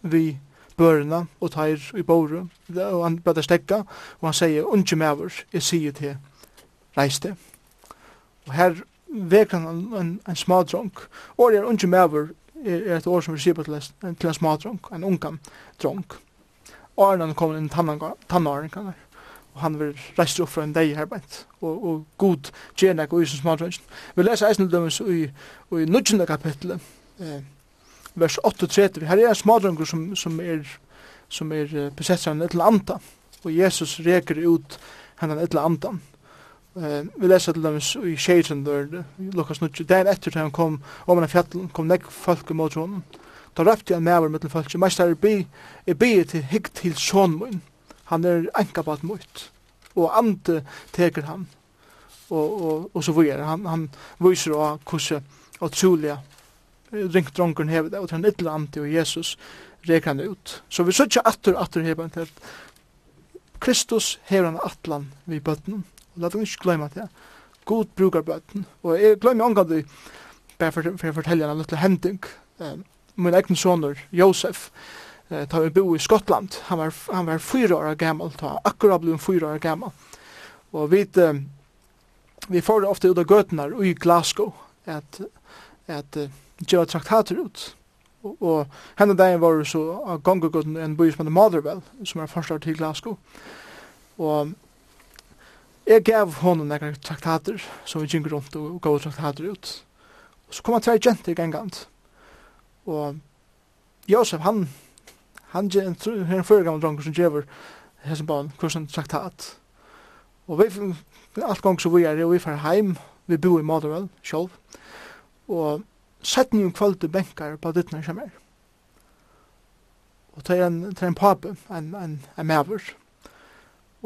vi børna og tar i båre, og han bødde stekka, og han sier, unge mever, jeg sier til reiste. Og her veker han en, en smadrong, og er unge mever, er, et år som vi sier på til en, til en smadrong, en ungan drong. Arnan kom inn tannaren kan jeg. Og han vil reiste opp fra en deg her bænt. Og, og god tjener og isen smadrønsen. Vi leser eisen dømes i, i nudgjende kapitlet. Eh, vers 38. Her er en smadrønger som, som er som er uh, besett seg en anta. Og Jesus reker ut henne en anta. Eh, vi leser til dem i Sheitsen, der Lukas Nutsi, der etter til han kom om en fjallet, kom nekk folk mot honom. Da røpte jeg med over mittel folk, mest er bi, jeg bi til hygg til sjån min. Han er enkabalt mot, og ante teker han. Og, og, og så videre, han, han viser av hvordan utrolig ringt dronkeren hever det, og til han ytla ante og Jesus reker han ut. Så vi sørger atter, atter hever han til Kristus hever han atlan vi bøtten, og la dere ikke glemme det. God brukar bøtten, og jeg glemmer omgang det, bare for, for å fortelle en liten hending, um, min egen sonur, Josef, eh, ta vi bo i Skottland. Han var, han var fyra år gammal, ta akkurat blivit fyra år gammal. Og vi, eh, vi får ofta ut av gøtene i Glasgow, at, at uh, gjøre traktater ut. Og, og henne dagen var så av gongegøtene en by som heter Motherwell, som er forslag til Glasgow. Og jeg gav honom nekra traktater som vi gikk rundt og gav traktater ut. Og så kom han tvei jenter gengant. Og Josef, han, han er en, en føregammel dronker som gjør hessen barn, hvordan traktat. Og vi, alt gong så vi er, og vi fer heim, vi bor i Motherwell, sjolv, og sett ni om kvölde benkar på dittna kjemmer. Og det er en, det er en pape, en, en, en maver,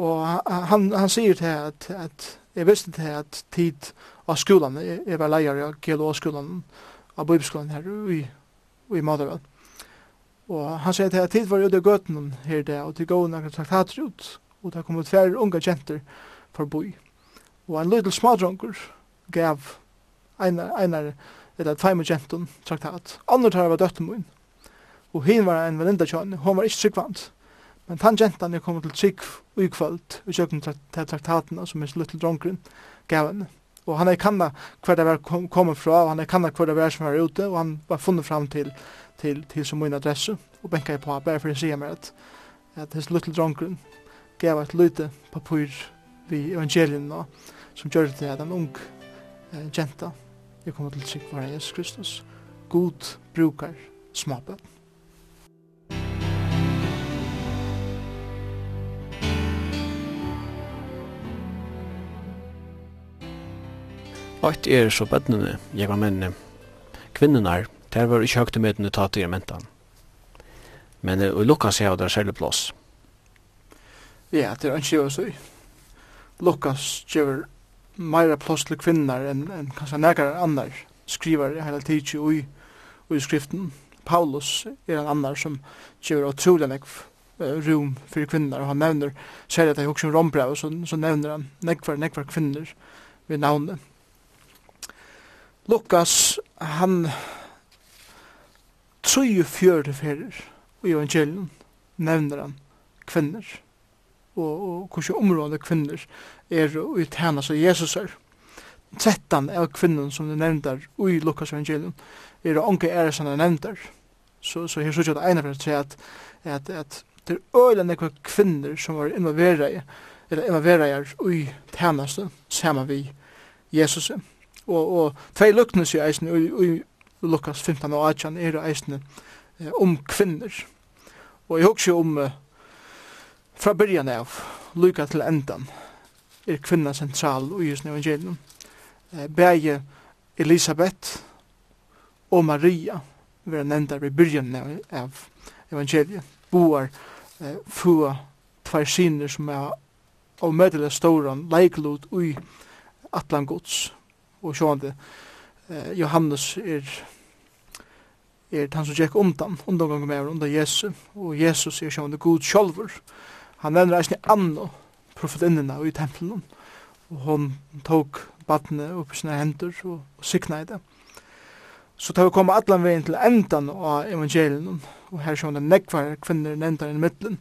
og han, han sier til at, at jeg visste til at tid av skolan, jeg, jeg var leier av GLO-skolan, av bibelskolan her i i Motherwell. Og han sier til at tid var ute i gøten her det, og til gåen akkurat sagt hater ut, og det kom ut færre unge kjenter for boi. Og en liten smadronker gav einar, einar eller tveim og kjenten traktat. Andre tar var døtten min, og hin var en velinda kjønne, hon var ikke tryggvant. Men tann kjentan er kommet til trygg og ukvöld, og kjøkken til traktatene som er liten dronkeren gav henne og han er kanna hver det var kommet fra, og han er kanna hver det var som var ute, og han var funnet fram til, til, til som min adresse, og benka jeg på, bare for å si meg at, at hans luttel dronkeren gav et lite papur vi evangelien nå, som gjør det til at en ung eh, jenta, jeg kommer til å sikre Jesus Kristus, god brukar småbøtten. Eitt er så bøttene, jeg var mennene, kvinnerne, der var ikke høyte med den tatt i mentan. Men i Lukas er det særlig plass. Ja, det er ikke å si. Lukas gjør meira plass til kvinner enn en, kanskje nekar annar skrivar hele tiden i, i skriften. Paulus er en annar som gjør utrolig nekv rum for kvinner, og han nevner, særlig at jeg husker om rombrev, så, så nevner han nekvar, nekvar kvinner ved navnet Lukas, han tru fjörde ferir i evangelien, nevner han kvinner, og, og hvordan områdene kvinner er i tjena seg Jesus er. 13 av kvinnen som du nevner i Lukas evangelium er det onke ære som du nevner. Så, så her synes jeg at ene for å si at, at, at det er øyla nekva kvinner som var involveret i, eller involveret i tænaste sammen vi Jesus er og, og tvei lukkene sier eisen i, Lukas 15 og 18 er eisne eh, om kvinner. Og jeg husker om eh, fra byrjan av, lukka til endan, er kvinna sentral i just evangelium. Eh, Begge Elisabeth og Maria vera nevnda i byrjan av evangeliet. Boar eh, fua tvær siner som er avmødelig ståran leiklod ui atlan gods og sjående eh, Johannes er er han som gikk undan, undan gong med undan Jesu, og Jesus er sjående god sjolver. Han nevner eisne Anno, profetinnina i tempelen, og hon tok badne opp i sine hender og, og sikna i det. Så tar vi komme allan veien til endan av evangelien, og her sjående nekvar kvinner nevntar i middelen,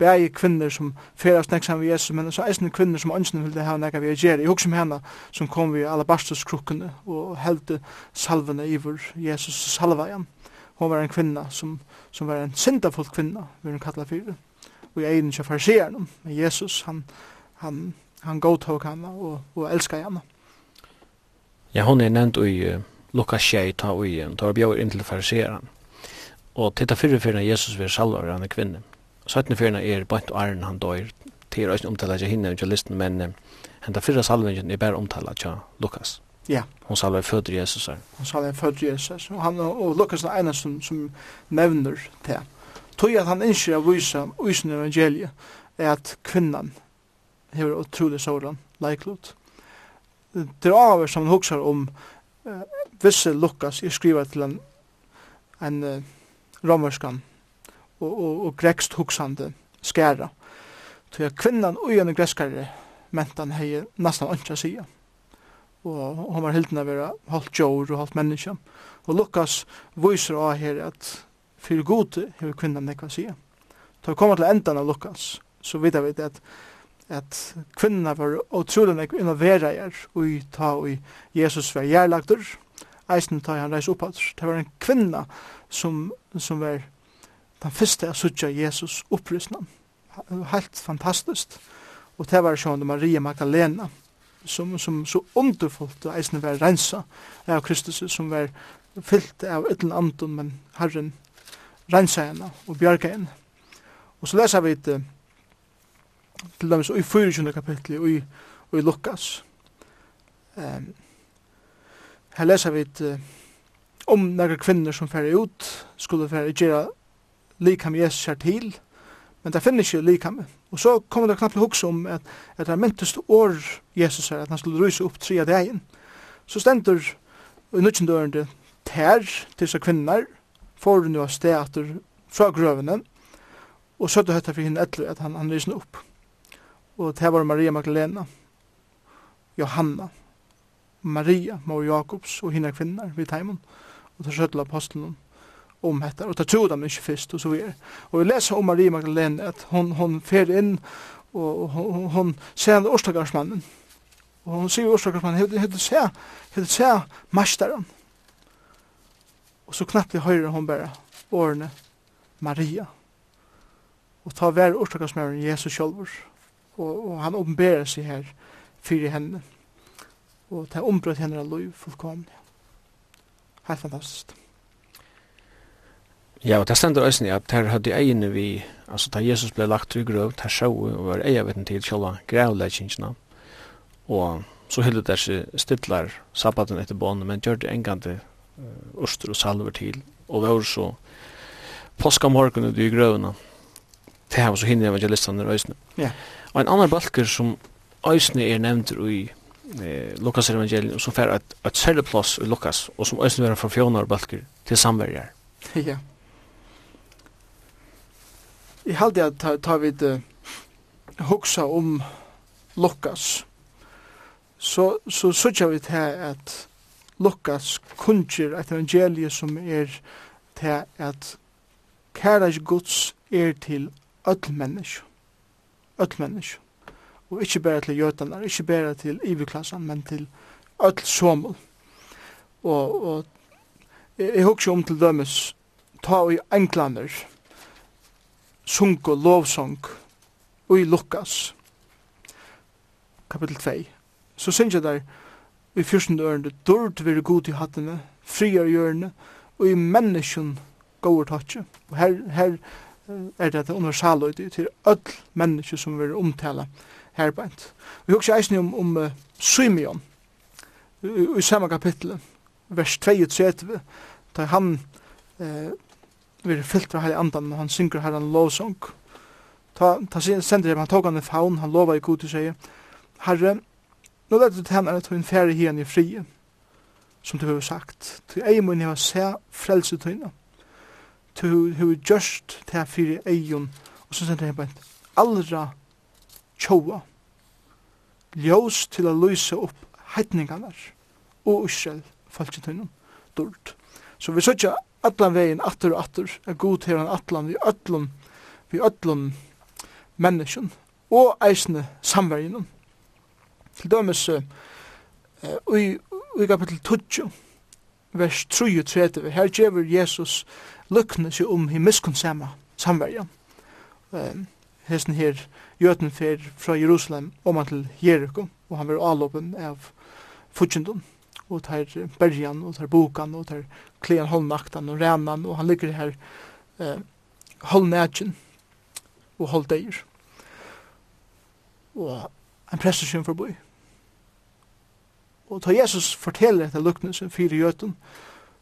bæði kvinner som ferast neksan við Jesu, men så eisne kvinner som ønsken vilde hava nekka við Jeri. Jeg som henne som kom við alabastus krukkene og heldte salvene iver Jesus salva igjen. Hon var en kvinna som, som var en syndafull kvinna, við hun kalla fyrir. Og jeg eginn kja farsieren, men Jesus, han, han, han godtog henne og, og elska henne. Ja, hon er nevnt i uh, Lukas 6, ta og i, ta og bjør inn til farsieren. Og titta fyrir fyrir Jesus vil salvar, han er kvinne. 17 fyrna er bant og Arn han døyr til er omtala ikke hinne under listen, men um, henta fyrra salvingen er bare omtala ikke Lukas. Ja. Hon salver fødder Jesus her. Hon salver fødder Jesus, og, han, og Lukas er ene som, som nevner det. Tog at han ikke av vysa uisen evangeliet er at kvinnan hever utrolig såran, leiklot. Det er av som han hoksar om uh, visse Lukas, jeg skriver til en, en uh, romerskan og, og, og grekst hugsande skæra. Så jeg kvinnan og gjerne greskare mentan hei nesten ønska sida. Og hon var hildna vera halvt jord og halvt menneska. Og Lukas viser av her at fyrir gode hever kvinnan nekva sida. Da vi kommer til endan av Lukas, så vet vi at at kvinna var utrolig nekva innovera her og ta og Jesus var gjerlagdur eisen ta han reis oppadur. Det var en kvinna som, som var den første jeg sutja Jesus opprystna. Helt fantastisk. Og det var sånn Maria Magdalena, som, som så underfullt og eisen var rensa av Kristus, som var fyllt av ytlen anden, men Herren rensa henne og bjarga henne. Og så leser vi til, til dem i 24. kapitlet og i, og i Lukas. Um, her leser vi til, om um, några kvinner som færre ut skulle færre gjøre likam Jesus er til, men det finnes ikke likam. Og så kommer det knappt hukse om at, at det er myntest år Jesus her, at han skulle ryse opp tre av dagen. Så stendur i nødgjendørende ter til seg kvinner, får hun jo av steater fra grøvene, og søtte høyta for henne etter at han, han rysen opp. Og det var Maria Magdalena, Johanna, Maria, Mor Jakobs og henne kvinner vid teimen, og til søtte apostelen om detta og ta trodde dem inte först og så vidare. Og vi leser om Maria Magdalena at hon, hon fer inn og hon, hon ser han orstagarsmannen. Og hon sier orstagarsmannen, hei hei se, hei se masteren. Og så knappt i høyre hon bare årene Maria. Og ta vær orstagarsmannen Jesus sjølver. Og, og han åpenberer seg her fyrir henne. Og ta ombrøt henne av liv fullkomne. Helt fantastisk. Ja, og det stender også at her hadde egene vi, altså da Jesus ble lagt i grøv, her sjå og var eia veten til kjøla grævleikingene, og så hyllet der seg stittlar sabbaten etter bånden, men gjør det engande uh, oster og salver til, og var så påska morgen ut i grøvene, det her var så hinne evangelistene i øsne. Ja. Og en annan balker som øsne er nevnt i eh, Lukas evangelium, som fer et, et særlig plass i Lukas, og som øsne var fra fjonar balker til samverjar. Ja. Jeg halte at ta, ta vid uh, hugsa om Lukas, så, så sørger vi til at Lukas kunnskjer et evangelie som er til at kærleik Guds er til öll menneske. Öll menneske. Og ikkje berre til jøtanar, ikkje berre til iverklassan, men til öll somul. Og, og jeg, jeg husker om til dømes, ta i englander, sunk og lovsong i Lukas kapitel 2 så synger der i fyrsten ørende dård vil god i hattene friar hjørne og i menneskjen gåur tatsje og her, her er det universaløyde til öll menneske som omtala her herbeint vi husker eisne om, om uh, Symeon i, i samme kapitlet vers 32 da han eh, vi fyllt fra hele andan, og han synger herren lovsong. Ta, ta sender han tog han i faun, han lovar i god til seg, herre, nå lett du tænare at hun færre hien i frie, som du har sagt, til ei mun heva se frelse tøyna, til hva gjørst til fyrir eion, og så sender han på allra tjoa, ljós til a lysa upp heitningarnar og Israel falsketøynum, dård. Så vi søtja allan vegin atter og atter, er god her han allan vi öllum, vi öllum menneskjum, og eisne samverginum. Til dømes, uh, i, i kapitel 20, vers 33, her gjever Jesus lukkne seg om i miskonsama samverjan. uh, hesten her jøten fer fra Jerusalem om han til Jericho, og han var avlåpen av Fudjendon og tar bergen og tar bokan og tar klean hållnaktan og renan og han ligger her eh, hållnätjen og hålldeir og en prestersyn for boi og tar Jesus forteller etter luknelse fyrir jötun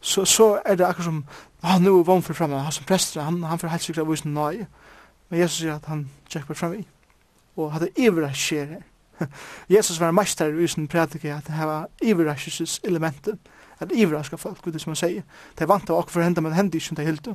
så, så er det akkur som han nu er vann for framme, han som prester han, han får helt sikkert av visen nøye men Jesus sier at han tjekker framme og at det iver skjer her. Jesus var meister i sin prædike at det var iverraskelses elementen, at iverraska folk, det som han sier. De vant av akkur henda, men hendi ikke det hildu.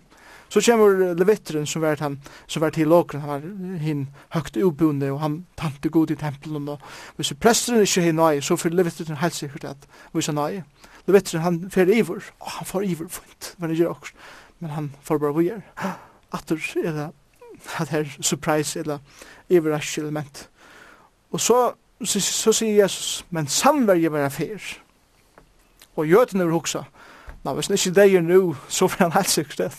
Så kommer Levitteren som var, han, som var til åkeren, han var hinn høgt ubunde, og han tante god i tempelen, og hvis presteren ikke er nøye, så får Levitteren helt sikkert at hvis han nøye. Levitteren han fer iver, og han får iver fint, men ikke akkur, men han får bare vujer. Atter er det at her surprise eller iverrask element Og så, så, så sier Jesus, men samverje var fyr. Og jøtene vil hoksa. Nå, hvis han ikke deg er nå, så får han helt sikkert det.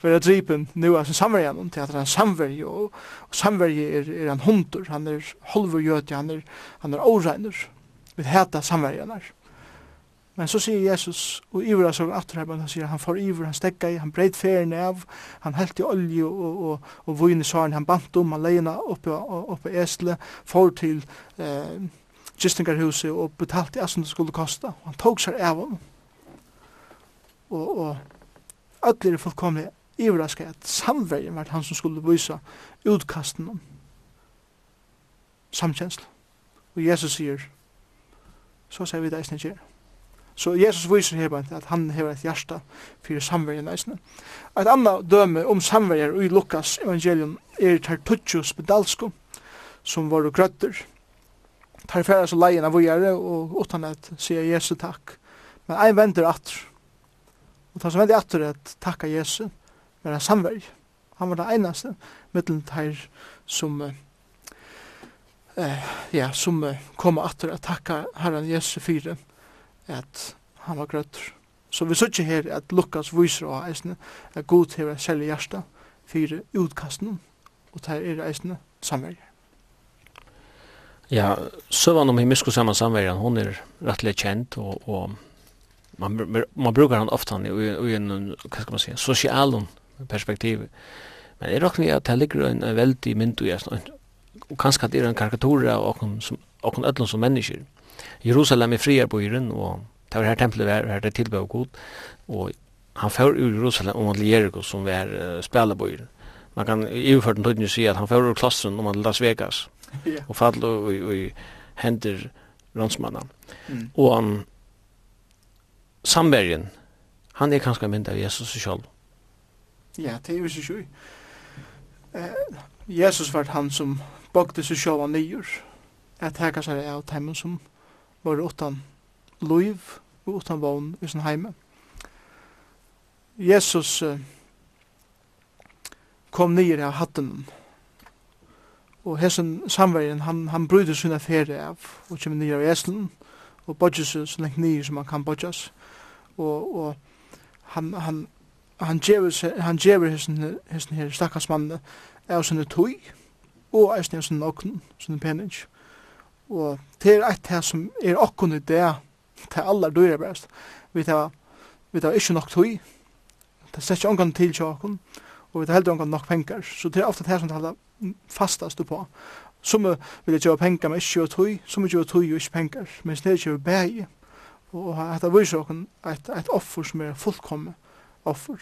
For jeg dripen nå av sin samverje gjennom til at han er samverje, og, og samverje er, er en hundur, han er holver jøte, han er, han er åregner, vi heter samverje gjennom. Men så sier Jesus, og iver av sånn atterheimen, han sier, han får iver, han stegga i, han breit ferien av, han helt i olje og, og, og vun i saren, han bant om, han leina oppe, oppe Esle, får til eh, Gistingarhuset og betalt alt som det skulle kosta. Han tog seg av ham. Og, og alle er fullkomlig iverrasket at samverjen var han som skulle vise utkasten om samkjensla. Og Jesus sier, så sier vi det eisne kjer. Så Jesus viser her at han hever et hjärsta for samverjen eisne. Et annet døme om samverjer i Lukas evangelium er Tartuccio Spedalsko, som var grøtter. Tar færa så leien av vujare og utan at sier Jesu takk. Men ein venter atter. Og tar som venter atter at takka Jesu, men en samverj. Han var det einaste mittelen tar som eh, ja, som kom atter at takka Herren Jesu fyre at han var grøtter. Så vi sier her at Lukas viser av eisene at god hever særlig hjärsta fyrir utkasten og det er eisene samverger. Ja, søvann om himmisko samman samverjan, hon er rettelig kjent, og, og man, man brukar han ofta i, i en, hva skal man si, sosialen perspektiv. Men er okkur at det ligger en, en veldig mynd og kanskje at det er en karikatur av okkur, som, okkur öllum som mennesker. Jerusalem i friarbyren og det var her tempelet var här det tilbøy god og han för ur Jerusalem om til Jericho som var uh, spelarbyren. Man kan i overført en tøyden si at han för ur klassen om til Las Vegas og fall og, og, og hender rånsmannen Mm. og um, sambergen, han er kanskje mynd av Jesus selv Ja, det er ju så sjøy Jesus var han som bakte seg själva nyr. at här seg är av teimen som var utan liv og utan vogn i sin heime. Jesus uh, kom nyer av hatten og hesen samverjen han, han bryter sina fere av og kom nyer av eslen og bodges så lengt nyer som han kan bodges og, og han, han, han gjever, han gjever hesen, hesen her stakkars mann av sinne tøy og eisen av sinne okn, sinne pening. og Og det er et her som er okkon i det, det er aller dyrer best. Vi tar, vi tar ikke nok tøy, det setter ikke omgang til tjokken, og vi tar heller omgang nok penger. Så det er ofte det her som det heller fastast på. Som vil jeg gjøre penger men ikke og tøy, som vil gjøre tøy og ikke penger, men det er ikke bæg. Og dette viser okken et, et offer som er fullkomne offer.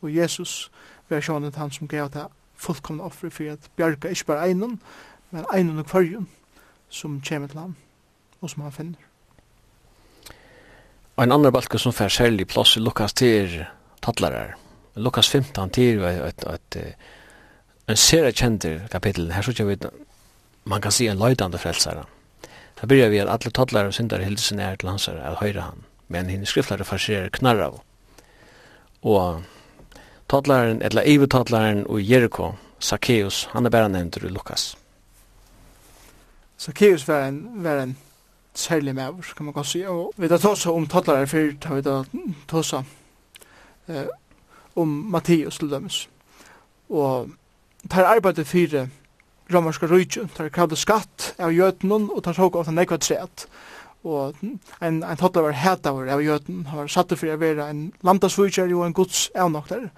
Og Jesus var sjående han som gav det fullkomne offer for at bjerga ikke bare einen, men einen og kvarjen som kommer til ham, og som han finner. Og en annan balke som fær særlig plass i Lukas til tattlarar. Lukas 15 til et, et, en sere kjenter kapitel. Her så vi, man kan si en løydande frelsare. Da byrjar vi at alle tattlarar og syndare hilsen er til hans er høyre han. Men hinn skriftlare farserer knarra av. Og tattlaren, eller ivettattlaren og Jericho, Zacchaeus, han er bare nevnt i Lukas. Zacchaeus var en, var en særlig maver, kan man godt si. Og vi tar tåsa om toddlare før, tar vi da tåsa eh, om Matteus til dømes. Og tar arbeidet fire romerska rujtju, tar kravde skatt av jötnun og tar såg av den nekva treet. Og en, en toddlare var hetavur av jötnun, han var satt for å være en landasvujtjer og en gods evnokter,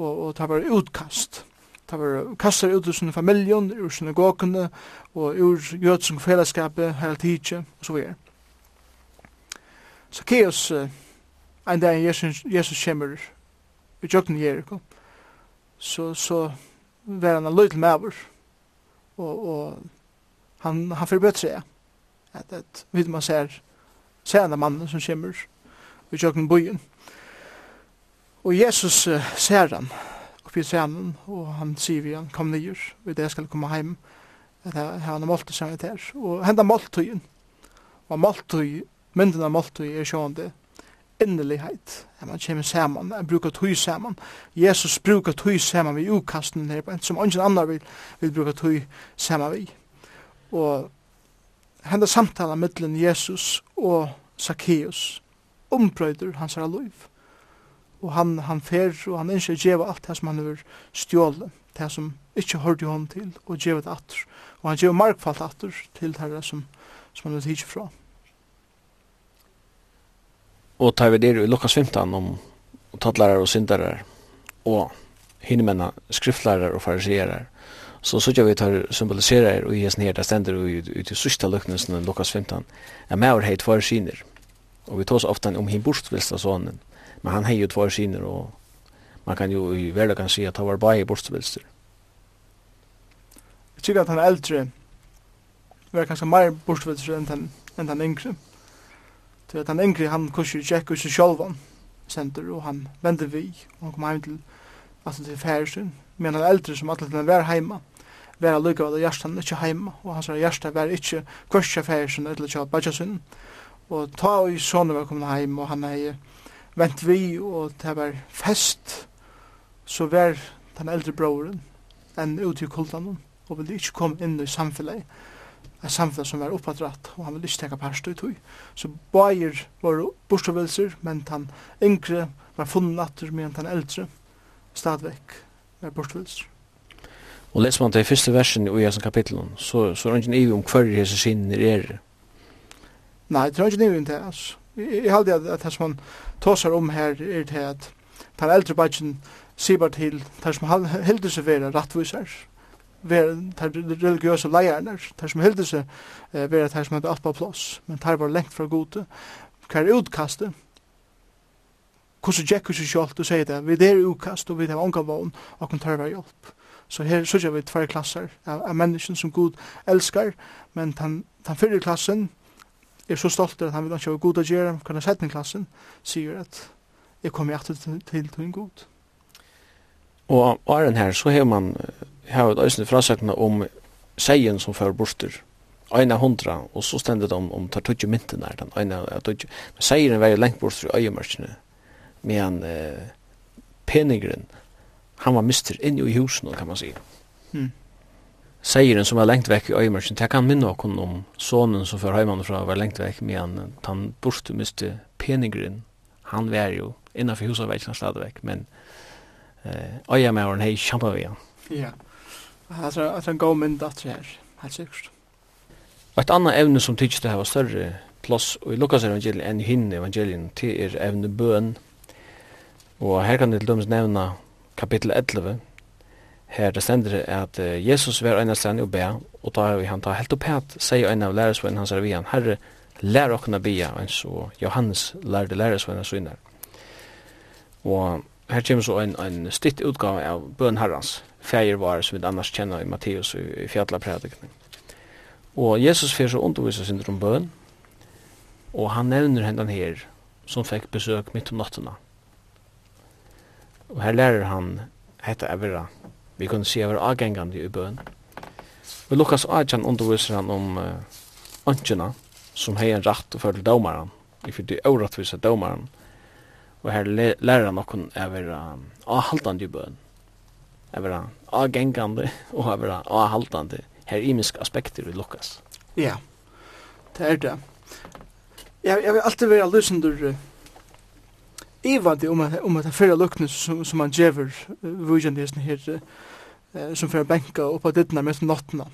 og, og tar var utkast. Det var kastar ut ur sin familjon, ur sin synagogene, og ur jötsung fellesskapet, her tidsje, og så videre. Zacchaeus, uh, en dag Jesus, Jesus kommer i jøkken i Jericho, så, så var han en løytel maver, og, og han, han forbød seg at, at vidt man ser, ser han mannen som kommer i jøkken i byen. Og Jesus uh, ser han, og fyrir saman, og han sier vi han, kom nyer, og det skal komme heim, at han har målt saman her, og henda måltøyen, og måltøy, mynden av måltøy er sjående innelighet, at man kommer saman, man brukar tøy saman, Jesus brukar tøy saman vi ukasten her, som ingen annar vil, vil bruka tøy saman vi, og henda samtala mittlen Jesus og Zacchaeus, ombrøyder hans her liv og han, han fer, og han ønsker å gjeva alt det som han har stjålet, det som ikke hørte hon til, og gjeva det atter. Og han gjeva markfalt atter til det som, som han har tidsi fra. Og tar vi det i Lukas 15 om tattlærer og syndarar, og hinnemenna skriftlærer og fariserer, så så jag vet hur symboliserar och ges ner där ständer och ut i sista lucknelsen Lukas 15. Ja, mer heit för syner. Och vi tar så ofta om hin borstvilsta sonen. Men han har ju två syner och man kan ju i världen kan se att han var bara i bortsvälster. Jag tycker att han är äldre var kanske mer bortsvälster än den, än den yngre. Så att han yngre han kursar ju tjeck och sig själv center och han vände vi och han kom hem till alltså till färsen. Men han är äldre som att han var hemma vera lukka av hjertan ikkje heima, og hans hjertan var ikkje kursa færsen eller kjall badja Og ta og i sånne var kommet heim, og han hei vent vi og det var fest så var den eldre broren enn ute i kultan og ville ikke komme inn i samfunnet et samfunn som var oppadratt og han ville ikke teka parst i tog så bajer var borstavelser men han yngre var funnet natter men han eldre stadvekk var borstavelser Og leser man til første versen i Ujasen kapitlen, så, så er det ikke nivå om hver hese sinner er. Nei, det er ikke nivå om det, altså. Jeg, jeg, at, at det som man tåsar om her er det at den eldre bætjen sier til der som heldur seg vera rattvisar, vera tar religiøse leierne, tar som heldur seg vera tar som hadde alt på plås, men tar var lengt fra gode, hver utkaste hvordan gikk vi sjálft og sier det, vi er utkast og vi har ångan vogn og kan tørre hjelp. Så her sørger vi tvær klasser av, av mennesken som Gud elskar, men tan den fyrre klassen, er så stolt at han vil ikke ha god å gjøre, kan ha sett klassen, sier at jeg kommer hjertet til, til, til en god. Og den her, så har man har et øyne frasøkene om seien som fører borster, Eina hundra, og så stender det om, om tar tøtje mynten der. den eina tøtje. Men seien var jo lengt borster i øyemørkene, men eh, peningren, han var mister inn i husen, kan man si. Mm seieren som er lengt vekk i øymersen, det kan minne oss om sonen som før heimann fra var lengt vekk, men han borte miste peningren, han var jo innanfor huset var ikke stadigvæk, men eh, øyemæren hei kjampa vi han. Ja, altså at han går mynd at det her, helt sikkert. Et annet evne som tykkes det her var større plass, i Lukas evangeliet enn hinne evangelien, til er evne bøen, og her kan det til dømes nevna kapittel 11, her det stender at uh, Jesus var en av strand og be, og da vi han ta helt opp at sier en av læresvennen hans er vi han, Herre, lær okkene bia, en så Johannes lærde så syner. Og her kommer så en, en stitt utgave av bøn herrans, feir var som vi annars kjenner i Matteus i, i fjallepredikning. Og Jesus fyrir så underviser sin om bøn, og han nevner hendan her, som fikk besøk mitt om nattena. Og her lærer han, hette Evera, vi kunne se over avgengande i bøn. Vi Lukas Ajan underviser han om uh, ønskjena som hei en rett og følge domaren, i fyrir det årettvise domaren, og her lærer han noen av er um, i bøn, av er og av er avhaltande, her imisk aspekter i Lukas. Ja, det er det. Jeg, jeg vil alltid være løsender uh, ivandi om at om at det fyrir luckna som som man gever vujan det her uh, som fyrir bänka upp på dittna mest nattna.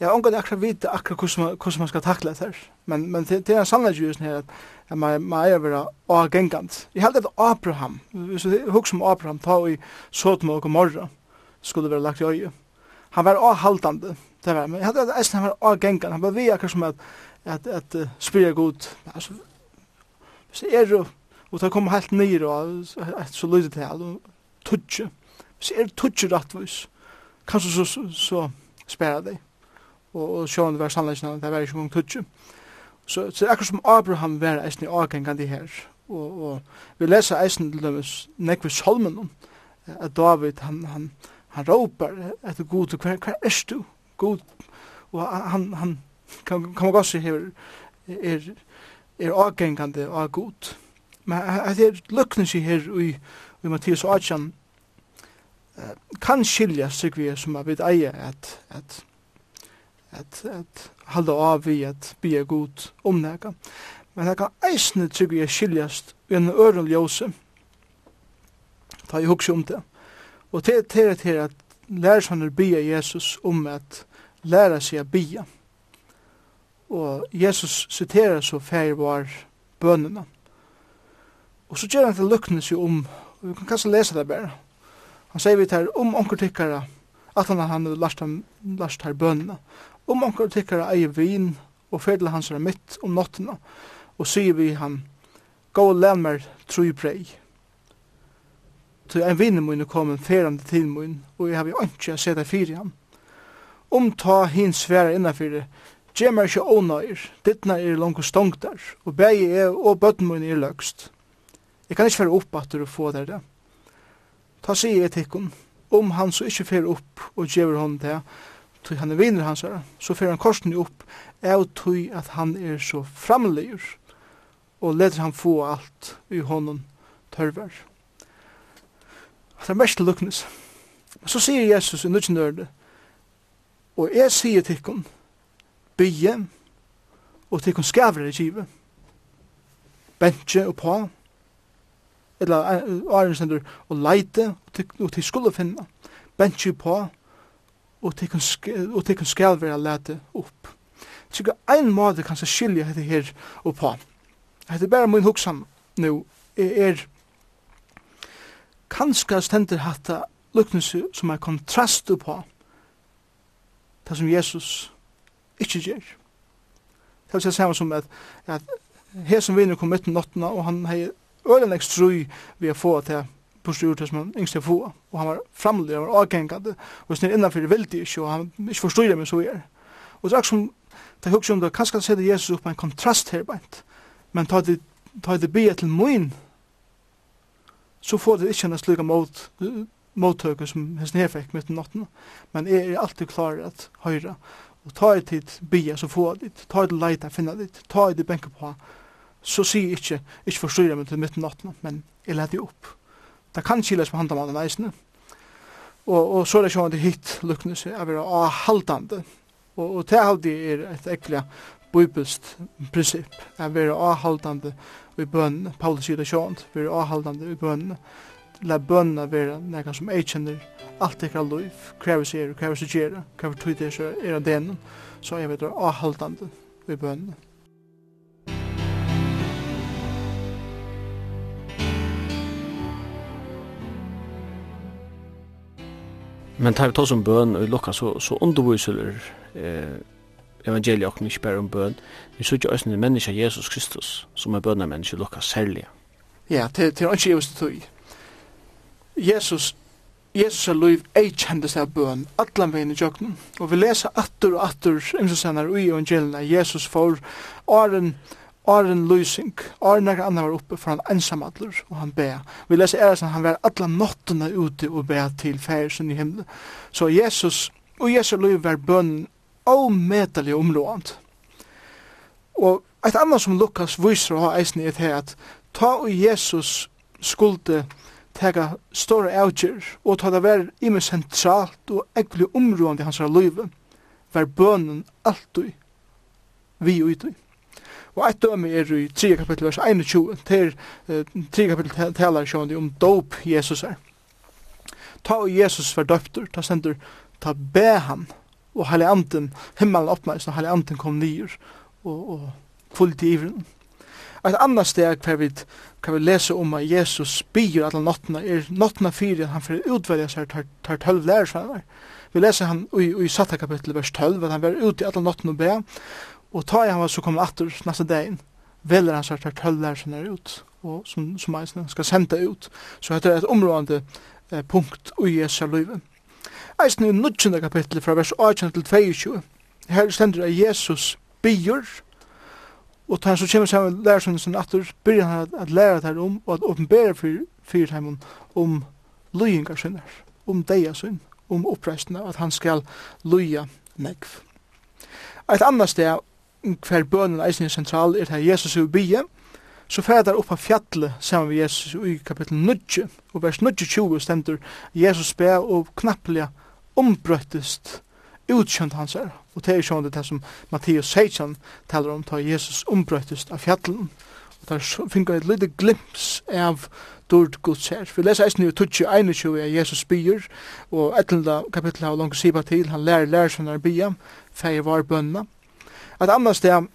Ja, ongar det akkurat vita akkurat hur man hur man ska tackla det här. Men men det, det är en sanna ljus här att man man är vara agengant. Jag hade att Abraham, så hugg som Abraham ta i Sodom och Gomorra skulle vara lagt i öje. Han var avhaltande. Det var men jag hade att han var agengant. Han var vi akkurat som att att att, att spyra god. Alltså så är det og det kom helt nyr og et så lydet til og tudje hvis er tudje rattvis kanskje så, så, så spæra deg og, og sjåan det var sannleggen det var ikke mange tudje så, så det er akkur som Abraham var eisen i avgengande her. Og, og vi leser eisen til dem nekve solmen at David han, han, han råpar etter god hver, hver er du god og han, han kan, kan man godt se her er, er avgengande av god men at er lukkne seg her i, i Mathias og Atjan kan skilja sig vi som er vid eie at, at, at, at halda av vi at bia god omnega. Men det kan eisne sig vi skiljast vi en øren ljose ta i hugsi om det. Og til til til at lærsaner bia Jesus om at læra seg a bia. Og Jesus siterer så færvar bønene. Og så gjør han til lukkene seg om, og vi kan kanskje lese det bare. Han sier vi her, om onker tykkere, at han har lagt lagt her bønene. Om onker tykkere eier vin, og ferdel hans er mitt om nottene, og sier vi han, gå og len meg tru brei. Til en vinner min er kommet ferende til min, og jeg har jo ikke sett deg fire han. Om ta hin sværa innenfor Gjemmer ikke ånøyr, dittna er langt stongtar, og bæg er og bøtten min er løgst. Jeg kan ikke fære opp at du får der det. Ta sier i tikkun, om han så ikke fære opp og gjever hon det, tog han er vinner hans her, så fer han korsen opp, er tog at han er så framlegur, og leder han få alt i hånden tørver. Det er mest luknes. Så sier Jesus i nudgen og jeg sier tikkun, bygge, og tikkun skaver i kive, bensje og på, eller åren sender og leite og til skulle finne, bensje på og til kan skal være lete opp så ikke ein måte kan skilja dette her og på dette er bare min hoksan nu er kanskje stender hatta luknelse som er kontrast på det som Jesus ikke gjør det vil si samme som at, at her som vinner kom mitt i nottena og han hei ølen ekstrui vi har få til pustur til som han yngste få, og han var framlig, han var avgengande, og snir innanfyr veldig ikke, og han ikke forstod det, men så er. Og det er som, det er hukk som det, kanskje sette Jesus upp en kontrast her, beint men ta det, ta det bia til moin, så får det ikke en slika mot, mottøke som hans her mitt i men jeg er alltid klar at høyra, og ta det tid bia, så få det, ta det leita, finna det, ta det benke på, så sier jeg ikke, ikke forstyrre meg til midten natten, men jeg leder opp. Det kan skiles på handamannen eisene. Og, og så er det sånn at det hit lukkene seg av å avhaldande. Og, og det halde er et ekkelig bibelst prinsipp. Er være avhaldande i bønnen. Paulus sier det sånn, være avhaldande i bønnen. La bønnen være noe som jeg kjenner alt ekkert liv, krever seg, krever seg gjøre, krever tøyde seg, er av denen, så er vi avhaldande i bønnen. Men tar vi tar som bøn og lukka så, så underviser eh, evangeliet og ikke bare om bøn. Vi så ikke også en menneske Jesus Kristus som er bøn av menneske lukka særlig. Ja, til, til er ikke Jesus tog. Jesus Jesus er lov ei kjendes av bøn, atlan vegin i jøknen. Og vi leser atter og atter, imsa sennar ui evangelina, Jesus får åren Arjen Lysing, Arjen nekka annar var oppe for han ensamadler, og han ber. Vi leser æresan, han var alla nottene ute og be til færsen i himmelen. Så Jesus, og Jesu liv var bønnen avmetelig områdant. Og et annet som Lukas viser å ha eisen i et her, at ta og Jesus skulde tega store avgjør, og ta det var imen sentralt og ekkelig områdant i hans liv, var bønnen alltid vi og utøy. Og eit døme er i 3 kapittel vers 21, til 3 kapittel talar sjående om dop Jesus er. Ta og Jesus var døptur, ta sendur, ta be han, og heilig anden, himmelen oppnæs, og heilig anden kom nyr, og, og fullt i ivren. Et annet steg hver vi, kan vi lese om at Jesus byr alle nottene, er nottene fire, han får utvelja seg, tar, tar tølv lærersvenner. Vi leser han i, i satta kapittel vers 12, at han var ute i alle nottene og be, Og ta i han var så kom atter nästa dagen, velger han seg tøllar som er ut, og som, som han skal senda ut. Så dette er et områdende eh, punkt i Jesu livet. Eisen i 19. kapittel fra vers 18 til 22, her stender at Jesus byr, og tar han så kommer sammen lærersønnen sin atter, byr han at, at læra det om, og at åpenbæra for fyrheimen om løyingar sinner, om deia sin, om oppreisene, at han skal løya negv. Et annet sted hver bønnen eisen er sentral, er det Jesus er bygge, så fer der upp av fjallet saman við Jesus i kapittel 9, og vers 9-20 stendur Jesus be og knapplega ombrøttest utkjønt hans er. Og det er sånn det som Mattias Seitjan taler om, ta Jesus ombrøttest av fjallet. Og der finner et lite glimps av dård Guds her. Vi leser eisen i tutsi 21 av Jesus byr, og etlenda kapittel har langt sipa til, han lærer lærer som er bya, feir var bønna, Et annet sted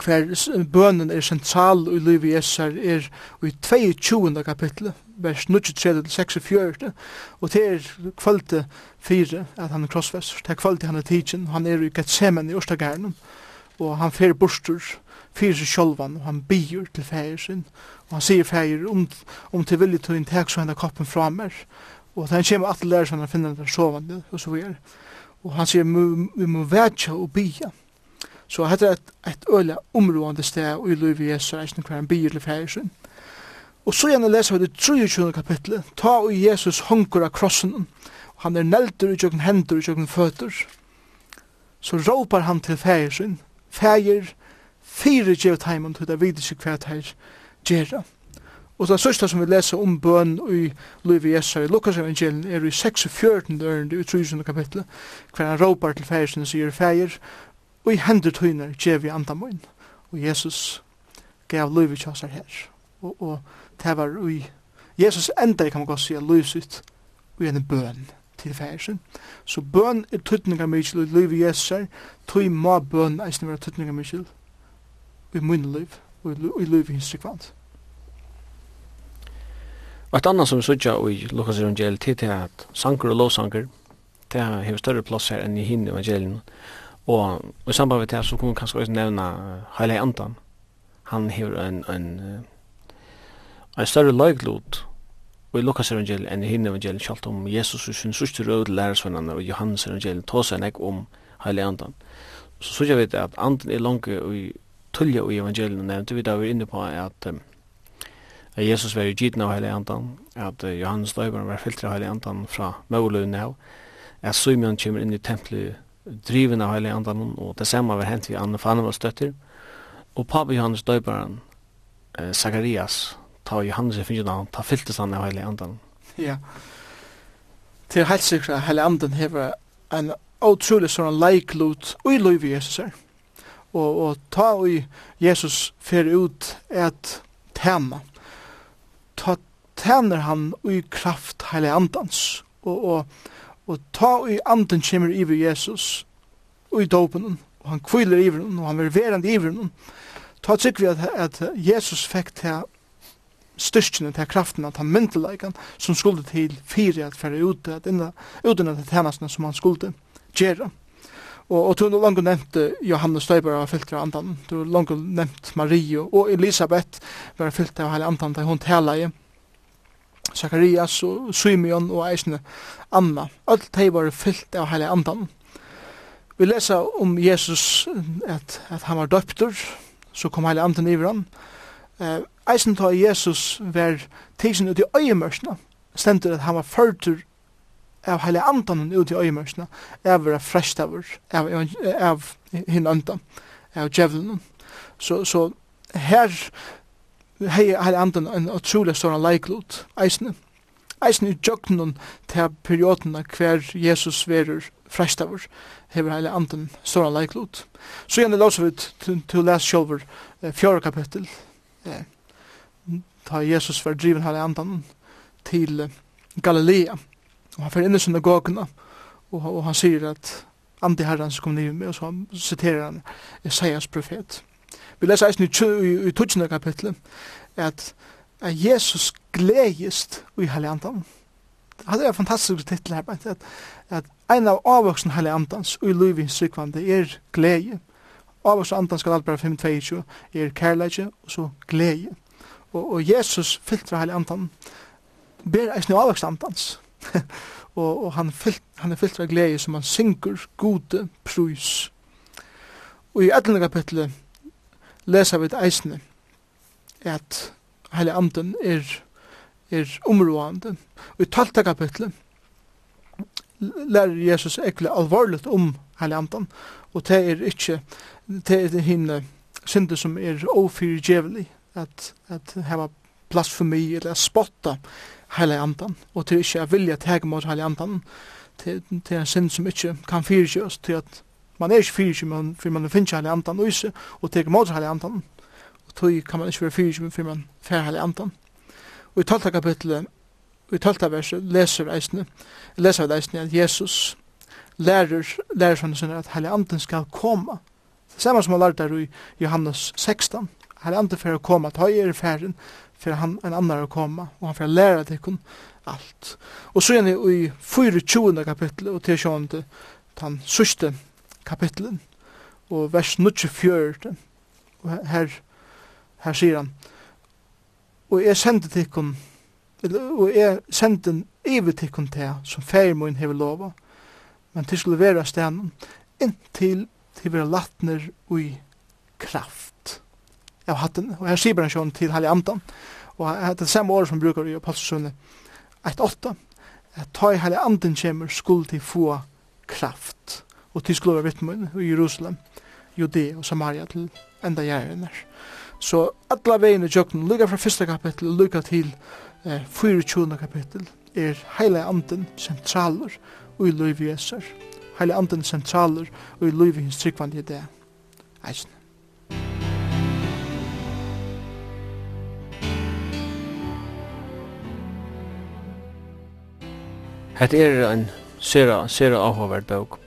hver bønnen er sentral i livet Jesus er, er i 22. kapittel, vers 23-46, og det er kvölde fire at han er krossfester, det er kvölde han er tidsen, han er i Gethsemane i Østagæren, og han fer bostur, fyrir seg sjolvan, og han byr til fægir sin, og han sier fægir, om, om til vilje til tek så henda koppen fra mer, og han kommer at lærer seg han finner den sovande, og så videre, og han sier, vi må vetja og bya, Så hette er et, et øyla områdende sted og i liv i Jesu er ikke hver en byr til færesen. Og så gjerne leser vi det 23. kapitlet. Ta og Jesus hongur av krossen. Og han er nelter i tjøkken hender i tjøkken føtter. Så råpar han til feir sin. Feir, fire gjev taimund til det vides seg hvert her gjerra. Og det sørste som vi leser om bøn i Løyve Jesu i Lukas evangelien er i 46. døren i 3. kapitlet, hver han råpar til feir sin og sier feir, og i hendur tøyner gjev i andan mun. Og Jesus gav løyvi kjøsar her. Og, og det var ui Jesus enda kan man godt si løyvi sitt ui en bøn til færsen. Så bøn er tøytninga mykjel og løyvi Jesus her. Tøy ma bøn eisne vera tøytninga mykjel i mun løyv og i løyvi hins sikvant. Og et annet som vi sutja i Lukas evangeliet til at sanker og lovsanker, det har større plass her enn i hinn evangeliet. Og i samband med det så kunne vi kanskje også nevne Heile Antan. Han har en, en, en større løyglod og i Lukas evangeliet enn i hinn evangeliet kjalt om Jesus og sin sørste rød lærersvennene og Johannes evangeliet tås en ek om Heile Andan. Så så jeg vet at anden er langt og i tullja i evangeliet og nevnte vi da vi er inne på at um, at Jesus var i gitna av Heile Andan, at uh, Johannes døyberen var fyllt av Heile Andan fra Møvløyne av, at Simeon kommer inn i tempelet driven av Heilige Andan og det samme var hänt vid Anne Fannemals støtter og pappa Johannes döparen eh, Zacharias ta Johannes i finnes navn ta fylltes han av hele Andan Ja. Til helt at hele Andan hever en utrolig sånn leiklut ui loiv Jesus er og, og ta ui Jesus fer ut et tema. Ta tæner han ui kraft hele Andans og, og og ta i anden kommer iver Jesus og i dopen og han kviler iver og han er verand iver ta tykker vi at, at Jesus fikk til styrkene til kraften at han myndelægen som skulle til fire at færre ut at inna, uten at tjenestene som han skulle gjøre og, og du har langt nevnt Johannes Støyber og fylte av andan du har langt nevnt Marie og Elisabeth var fyllt av hele andan da hun taler Sakarias og Simeon og eisne Anna. Alt de var fyllt av heilig andan. Vi lesa om Jesus at, at han var døptur, så kom heilig andan i han. Eh, eisen ta Jesus var tisen ut i øyemørsna, stendur at han var førtur av heile andan ut i øyemørsna, av var frest av, av, av hinn andan, av djevelen. Så, så her hei hei andan en utrolig stor leiklot, eisne. Eisne i jøgnen til perioden hver Jesus verur freistavur, hever heile andan stor leiklot. Så gjerne låser vi til å lese sjolver fjore kapittel, ta Jesus var driven heile andan til Galilea, og han fyrir inn i synagogene, og, og han sier at andi herran som kom nivet med, og så han, siterer han Isaias profet. Vi leser eisen i, i, i 12. kapitlet, at, at Jesus gledjist i Heliantan. Det er en fantastisk titel her, at, at en av avvoksen Heliantans og i livet sykvande er gledje. Avvoksen andan skal alt bare 5-22, er kærleidje og så gledje. Og, og Jesus filtrar andan ber eisen i avvoksen andans. og, og han, fylt, han er filtra gleie som han syngur gode prus. Og i 11. kapitlet lesa vi eisne at heilig anden er, er områdande. Og i talte kapitlet lærer Jesus ekkert alvorligt om heilig anden, og det er ikkje det er hinne synder som er ofyrgjevelig at, at heva mig eller at spotta heile anden, og det er vilja teg mot heile anden, til, det er en synd som ikkje kan fyrgjøres til at man er ikke fyrir man, for man finner heilig andan og isse, og teker mot heilig andan, og tog kan man ikke være fyrir for man fyrir heilig andan. Og i 12. kapitlet, i 12. verset, leser reisene, leser reisene at Jesus lærer, lærer sånn sånn at heilig andan skal komme. Samme som han lærte der i Johannes 16, heilig andan fer å komme, ta høy er ferden, fer han en annan å komme, og han fyrir å lære til kun alt. Og så er igjen i 24. kapitlet, og til sjående, den sørste kapitlen, og vers 24, og her, her sier han, og jeg sendte tikkun, og jeg sendte en ivet tikkun til som feirmoen hever lova, men til skulle være stenen, inntil til vera latner ui kraft. Av hatten, og her sier han sjån til heilig andan, og det er det samme året som brukar i Apostelsunne 1.8, at ta i heilig anden kjemur skuld til få kraft og til skulle være vittmån i Jerusalem, Judea og Samaria til enda gjerne. Så alla vegene i jøkken, lykka fra første kapittel og lykka til eh, 24. kapittel, er heile anden sentraler og i løyv jeser. Heile anden sentraler og i løyv hans tryggvand i det. Eisen. Hette er en sera, sera avhåverd bøk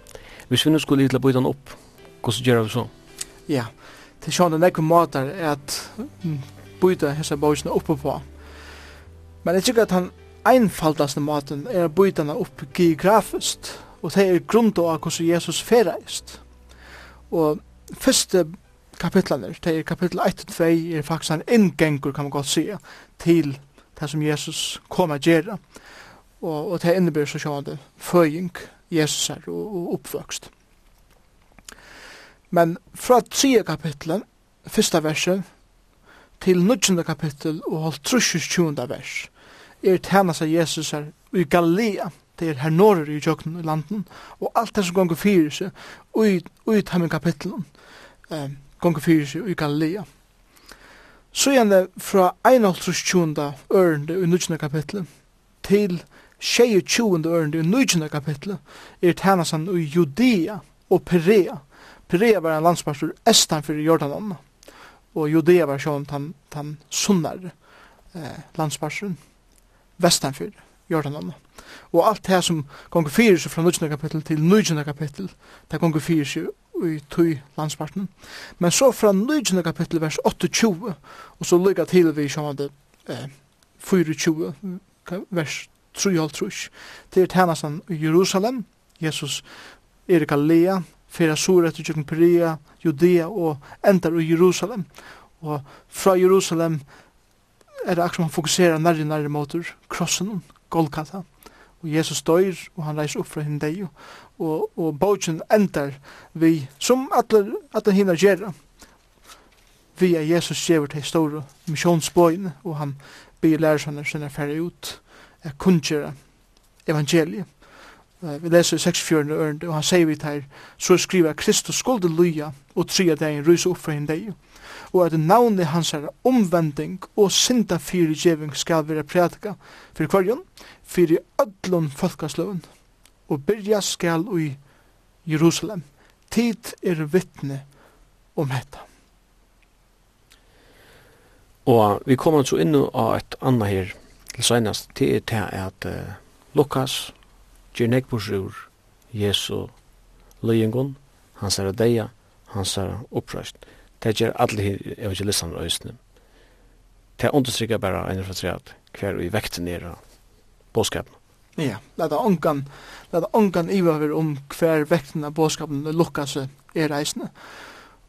Hvis vi nu skulle hitla den opp, hvordan gjør vi så? Ja, det er sånn en ekkur måter at bøyta hessa bøysene oppe på. Men jeg tykker at han einfaldaste måten er bøytan opp geografisk, og det er grunn til hvordan Jesus ferreist. Og første kapitlene, det er kapittel 1 og 2, er faktisk en inngengur, kan man godt si, til det som Jesus kom a gjøre. Og, og det innebærer så sjående føying, Jesus er og, og oppvøkst. Men fra 3. kapitlet, fyrsta verset, til 19. kapittel og holdt 20. vers, er tænas av Jesus er i Galilea, det er her norr i jøkken i landen, og alt det som gonger fyrir seg, og i tammen kapitlen, eh, gonger fyrir seg i Galilea. Så igjen det fra 1. ørende i 19. kapitlet, til 22. ørende i 19. kapitlet er tænasan i Judea og Perea. Perea var en landsparstur estan fyrir Jordanon, og Judea var sjån tan, tan sunnar eh, landsparstur vestan fyrir Jordanon. Og alt det som gonger fyrir seg fra 19. kapittel til 19. kapittel, det gonger fyrir seg i tøy landsparten. Men så fra 19. kapittel vers 28, og så lykka til vi sjån eh, 24 vers 3,5. Det er tænasen i Jerusalem. Jesus er i Galilea, fyrir sura til Jøkken Perea, Judea og endar i Jerusalem. Og fra Jerusalem er det akkur man fokuserar nærri nærri motor, krossen, Golgata. Og Jesus døyr, og han reiser opp fra hinn deg, og, og bogen endar vi, som alle, alle hinna gjerra, vi er Jesus gjever til store misjonsbøyene, og han byr lærer sinne færre ut. er kunngjøre evangeliet. Vi leser i 64. ørend, og han sier vi her, så skriver Kristus skulde luja, og tria degen rys opp for henne deg, og at navnet hans er omvending og synda fyrir djeving skal være prædika fyrir kvarjon, fyrir ödlun folkasløven, og byrja skal i Jerusalem. Tid er vittne om hetta. Og vi kommer så inn av et annet her, til senast, det er til at uh, Lukas gjør nekbors ur Jesu løyengon, hans er deia, hans er opprøst. Det gjør alle evangelistene og østene. Det understrykker bare en for tre at hver vi vekter nere bådskapen. Ja, det er ongan, det er ongan ivaver om hver vekten av bådskapen Lukas er reisende.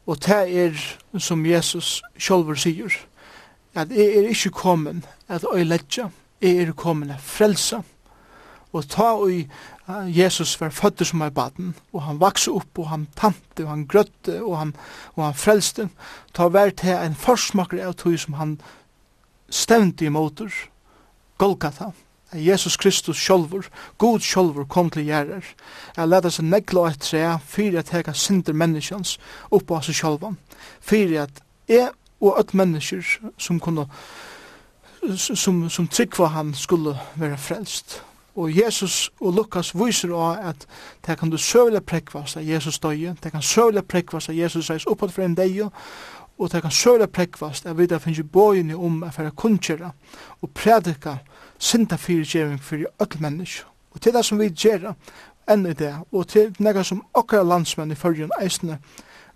Og det er som Jesus sjølver sier, at jeg er ikke kommet at øyledja, jeg er kommet at frelsa. Og ta og Jesus var født som er baden, og han vokste opp, og han tante, og han grøtte, og han, og han frelste. Ta vær til en forsmaker av tog som han stevnte i motor, Golgata, at Jesus Kristus sjolvor, god sjolvor kom til gjerrar, at leta seg negla et tre, fyrir at hega synder menneskjans oppå seg sjolvan, fyrir at jeg og at mennesker som kunne som, som tryggva han skulle være frelst. Og Jesus og Lukas viser også at det kan du søvle prekvast av Jesus døye, det kan søvle prekvast av Jesus reis oppåt for en deg, og det kan søvle prekvast av vidar finnes bøyene om å færa kunnskjera og predika sinta fyrirgjering fyrir öll mennesk. Og til det som vi gjerra enn i det, og til nega som okkar landsmenn i fyrrjun eisne,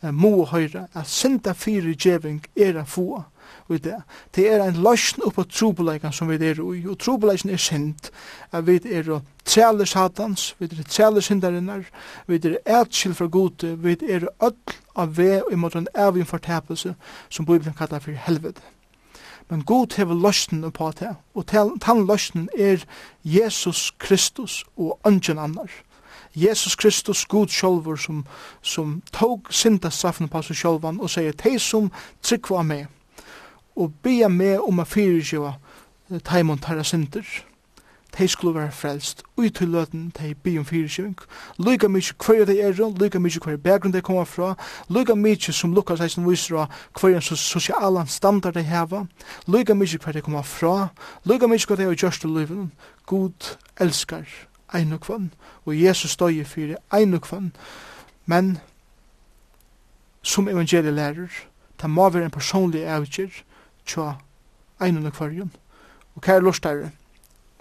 må høyre at synda fyrir djeving er a få i det. Det er en løsn oppå trobeleikene som vi er i, og trobeleikene er sint, at vi er træler satans, vi er træler sindarinnar, vi er etskild fra gode, vi er öll av ve imot en evig fortepelse som Bibelen kallar for helvede. Men god hever løsnen på det, og tann løsnen er Jesus Kristus og ønsken annar. Jesus Kristus, Gud sjolvor, som, som tog synda straffen på seg sjolvan og sier, «Tei som tryggva av meg, og bia meg om a fyrirgjøa taimon tarra synder, tei skulle være frelst, ui til løten, tei bi om fyrirgjøing, lyga mykje hver de er, lyga mykje hver bakgrunn de kommer fra, lyga mykje som Lukas eisen viser av hver en sosialan standard de heva, lyga mykje hver de kommer fra, lyga mykje hver de er gjørst i livet, God elskar ein og kvann, og Jesus støy fyrir ein og kvann, men som evangeliet lærer, ta må være en personlig avgjør tja ein og kvarjon. Og hva er lortare?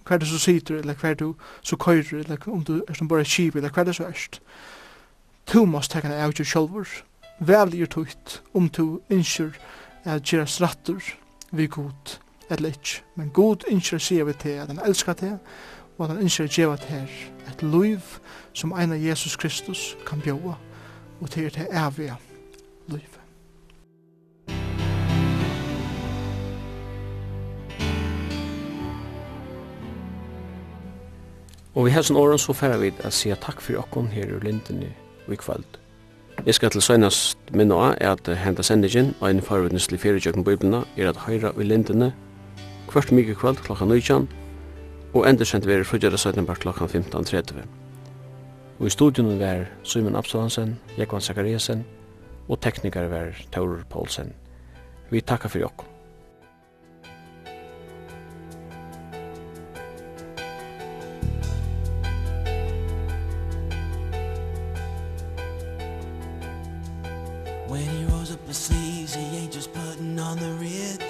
Hva er det som sitter, eller hva er du så køyrer, eller om du er som bare kip, eller hva er det så erst? Tu måst tekna avgjør sjolvor, vel er tukt om tu innskyr at gjerra strattur vi god, eller ikk. Men god innskyr sier vi til at han elskar til, og at han ønsker å gjøre til her et liv som en av Jesus Kristus kan bjøve og til er det evige liv. Og vi hesson åren så færre vi å si takk for okkon her i lindene i kveld. Jeg skal til søgnast minne av at henda sendingen og en forutnuslig fyrir jøkken biblina er at høyra i lindene hvert mykje kveld klokka 19 og endersendt verið fruggjara 17 bar klokkan 15.30. Og i studionen var Simon Absalansen, Jekvan Zakariasen og teknikar var Taurur Poulsen. Vi takkar fyrir okkum. When he rolls up his sleeves, he ain't just putting on the ribs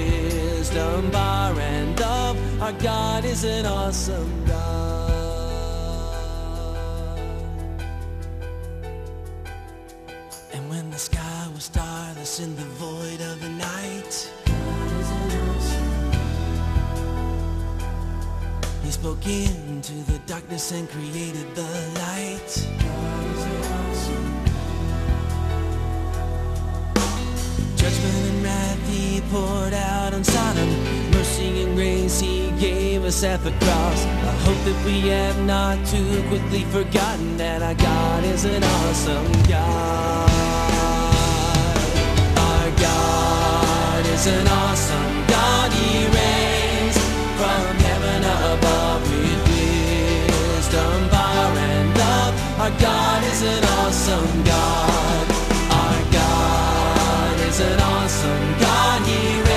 custom bar and dove. Our God is an awesome God. And when the sky was starless in the void of the night God is an awesome God He spoke into the darkness and created the light. Jesus at the cross. I hope that we have not too quickly forgotten That our God is an awesome God. Our God is an awesome God. He reigns from heaven above With wisdom, power and love. Our God is an awesome God. Our God is an awesome God. He reigns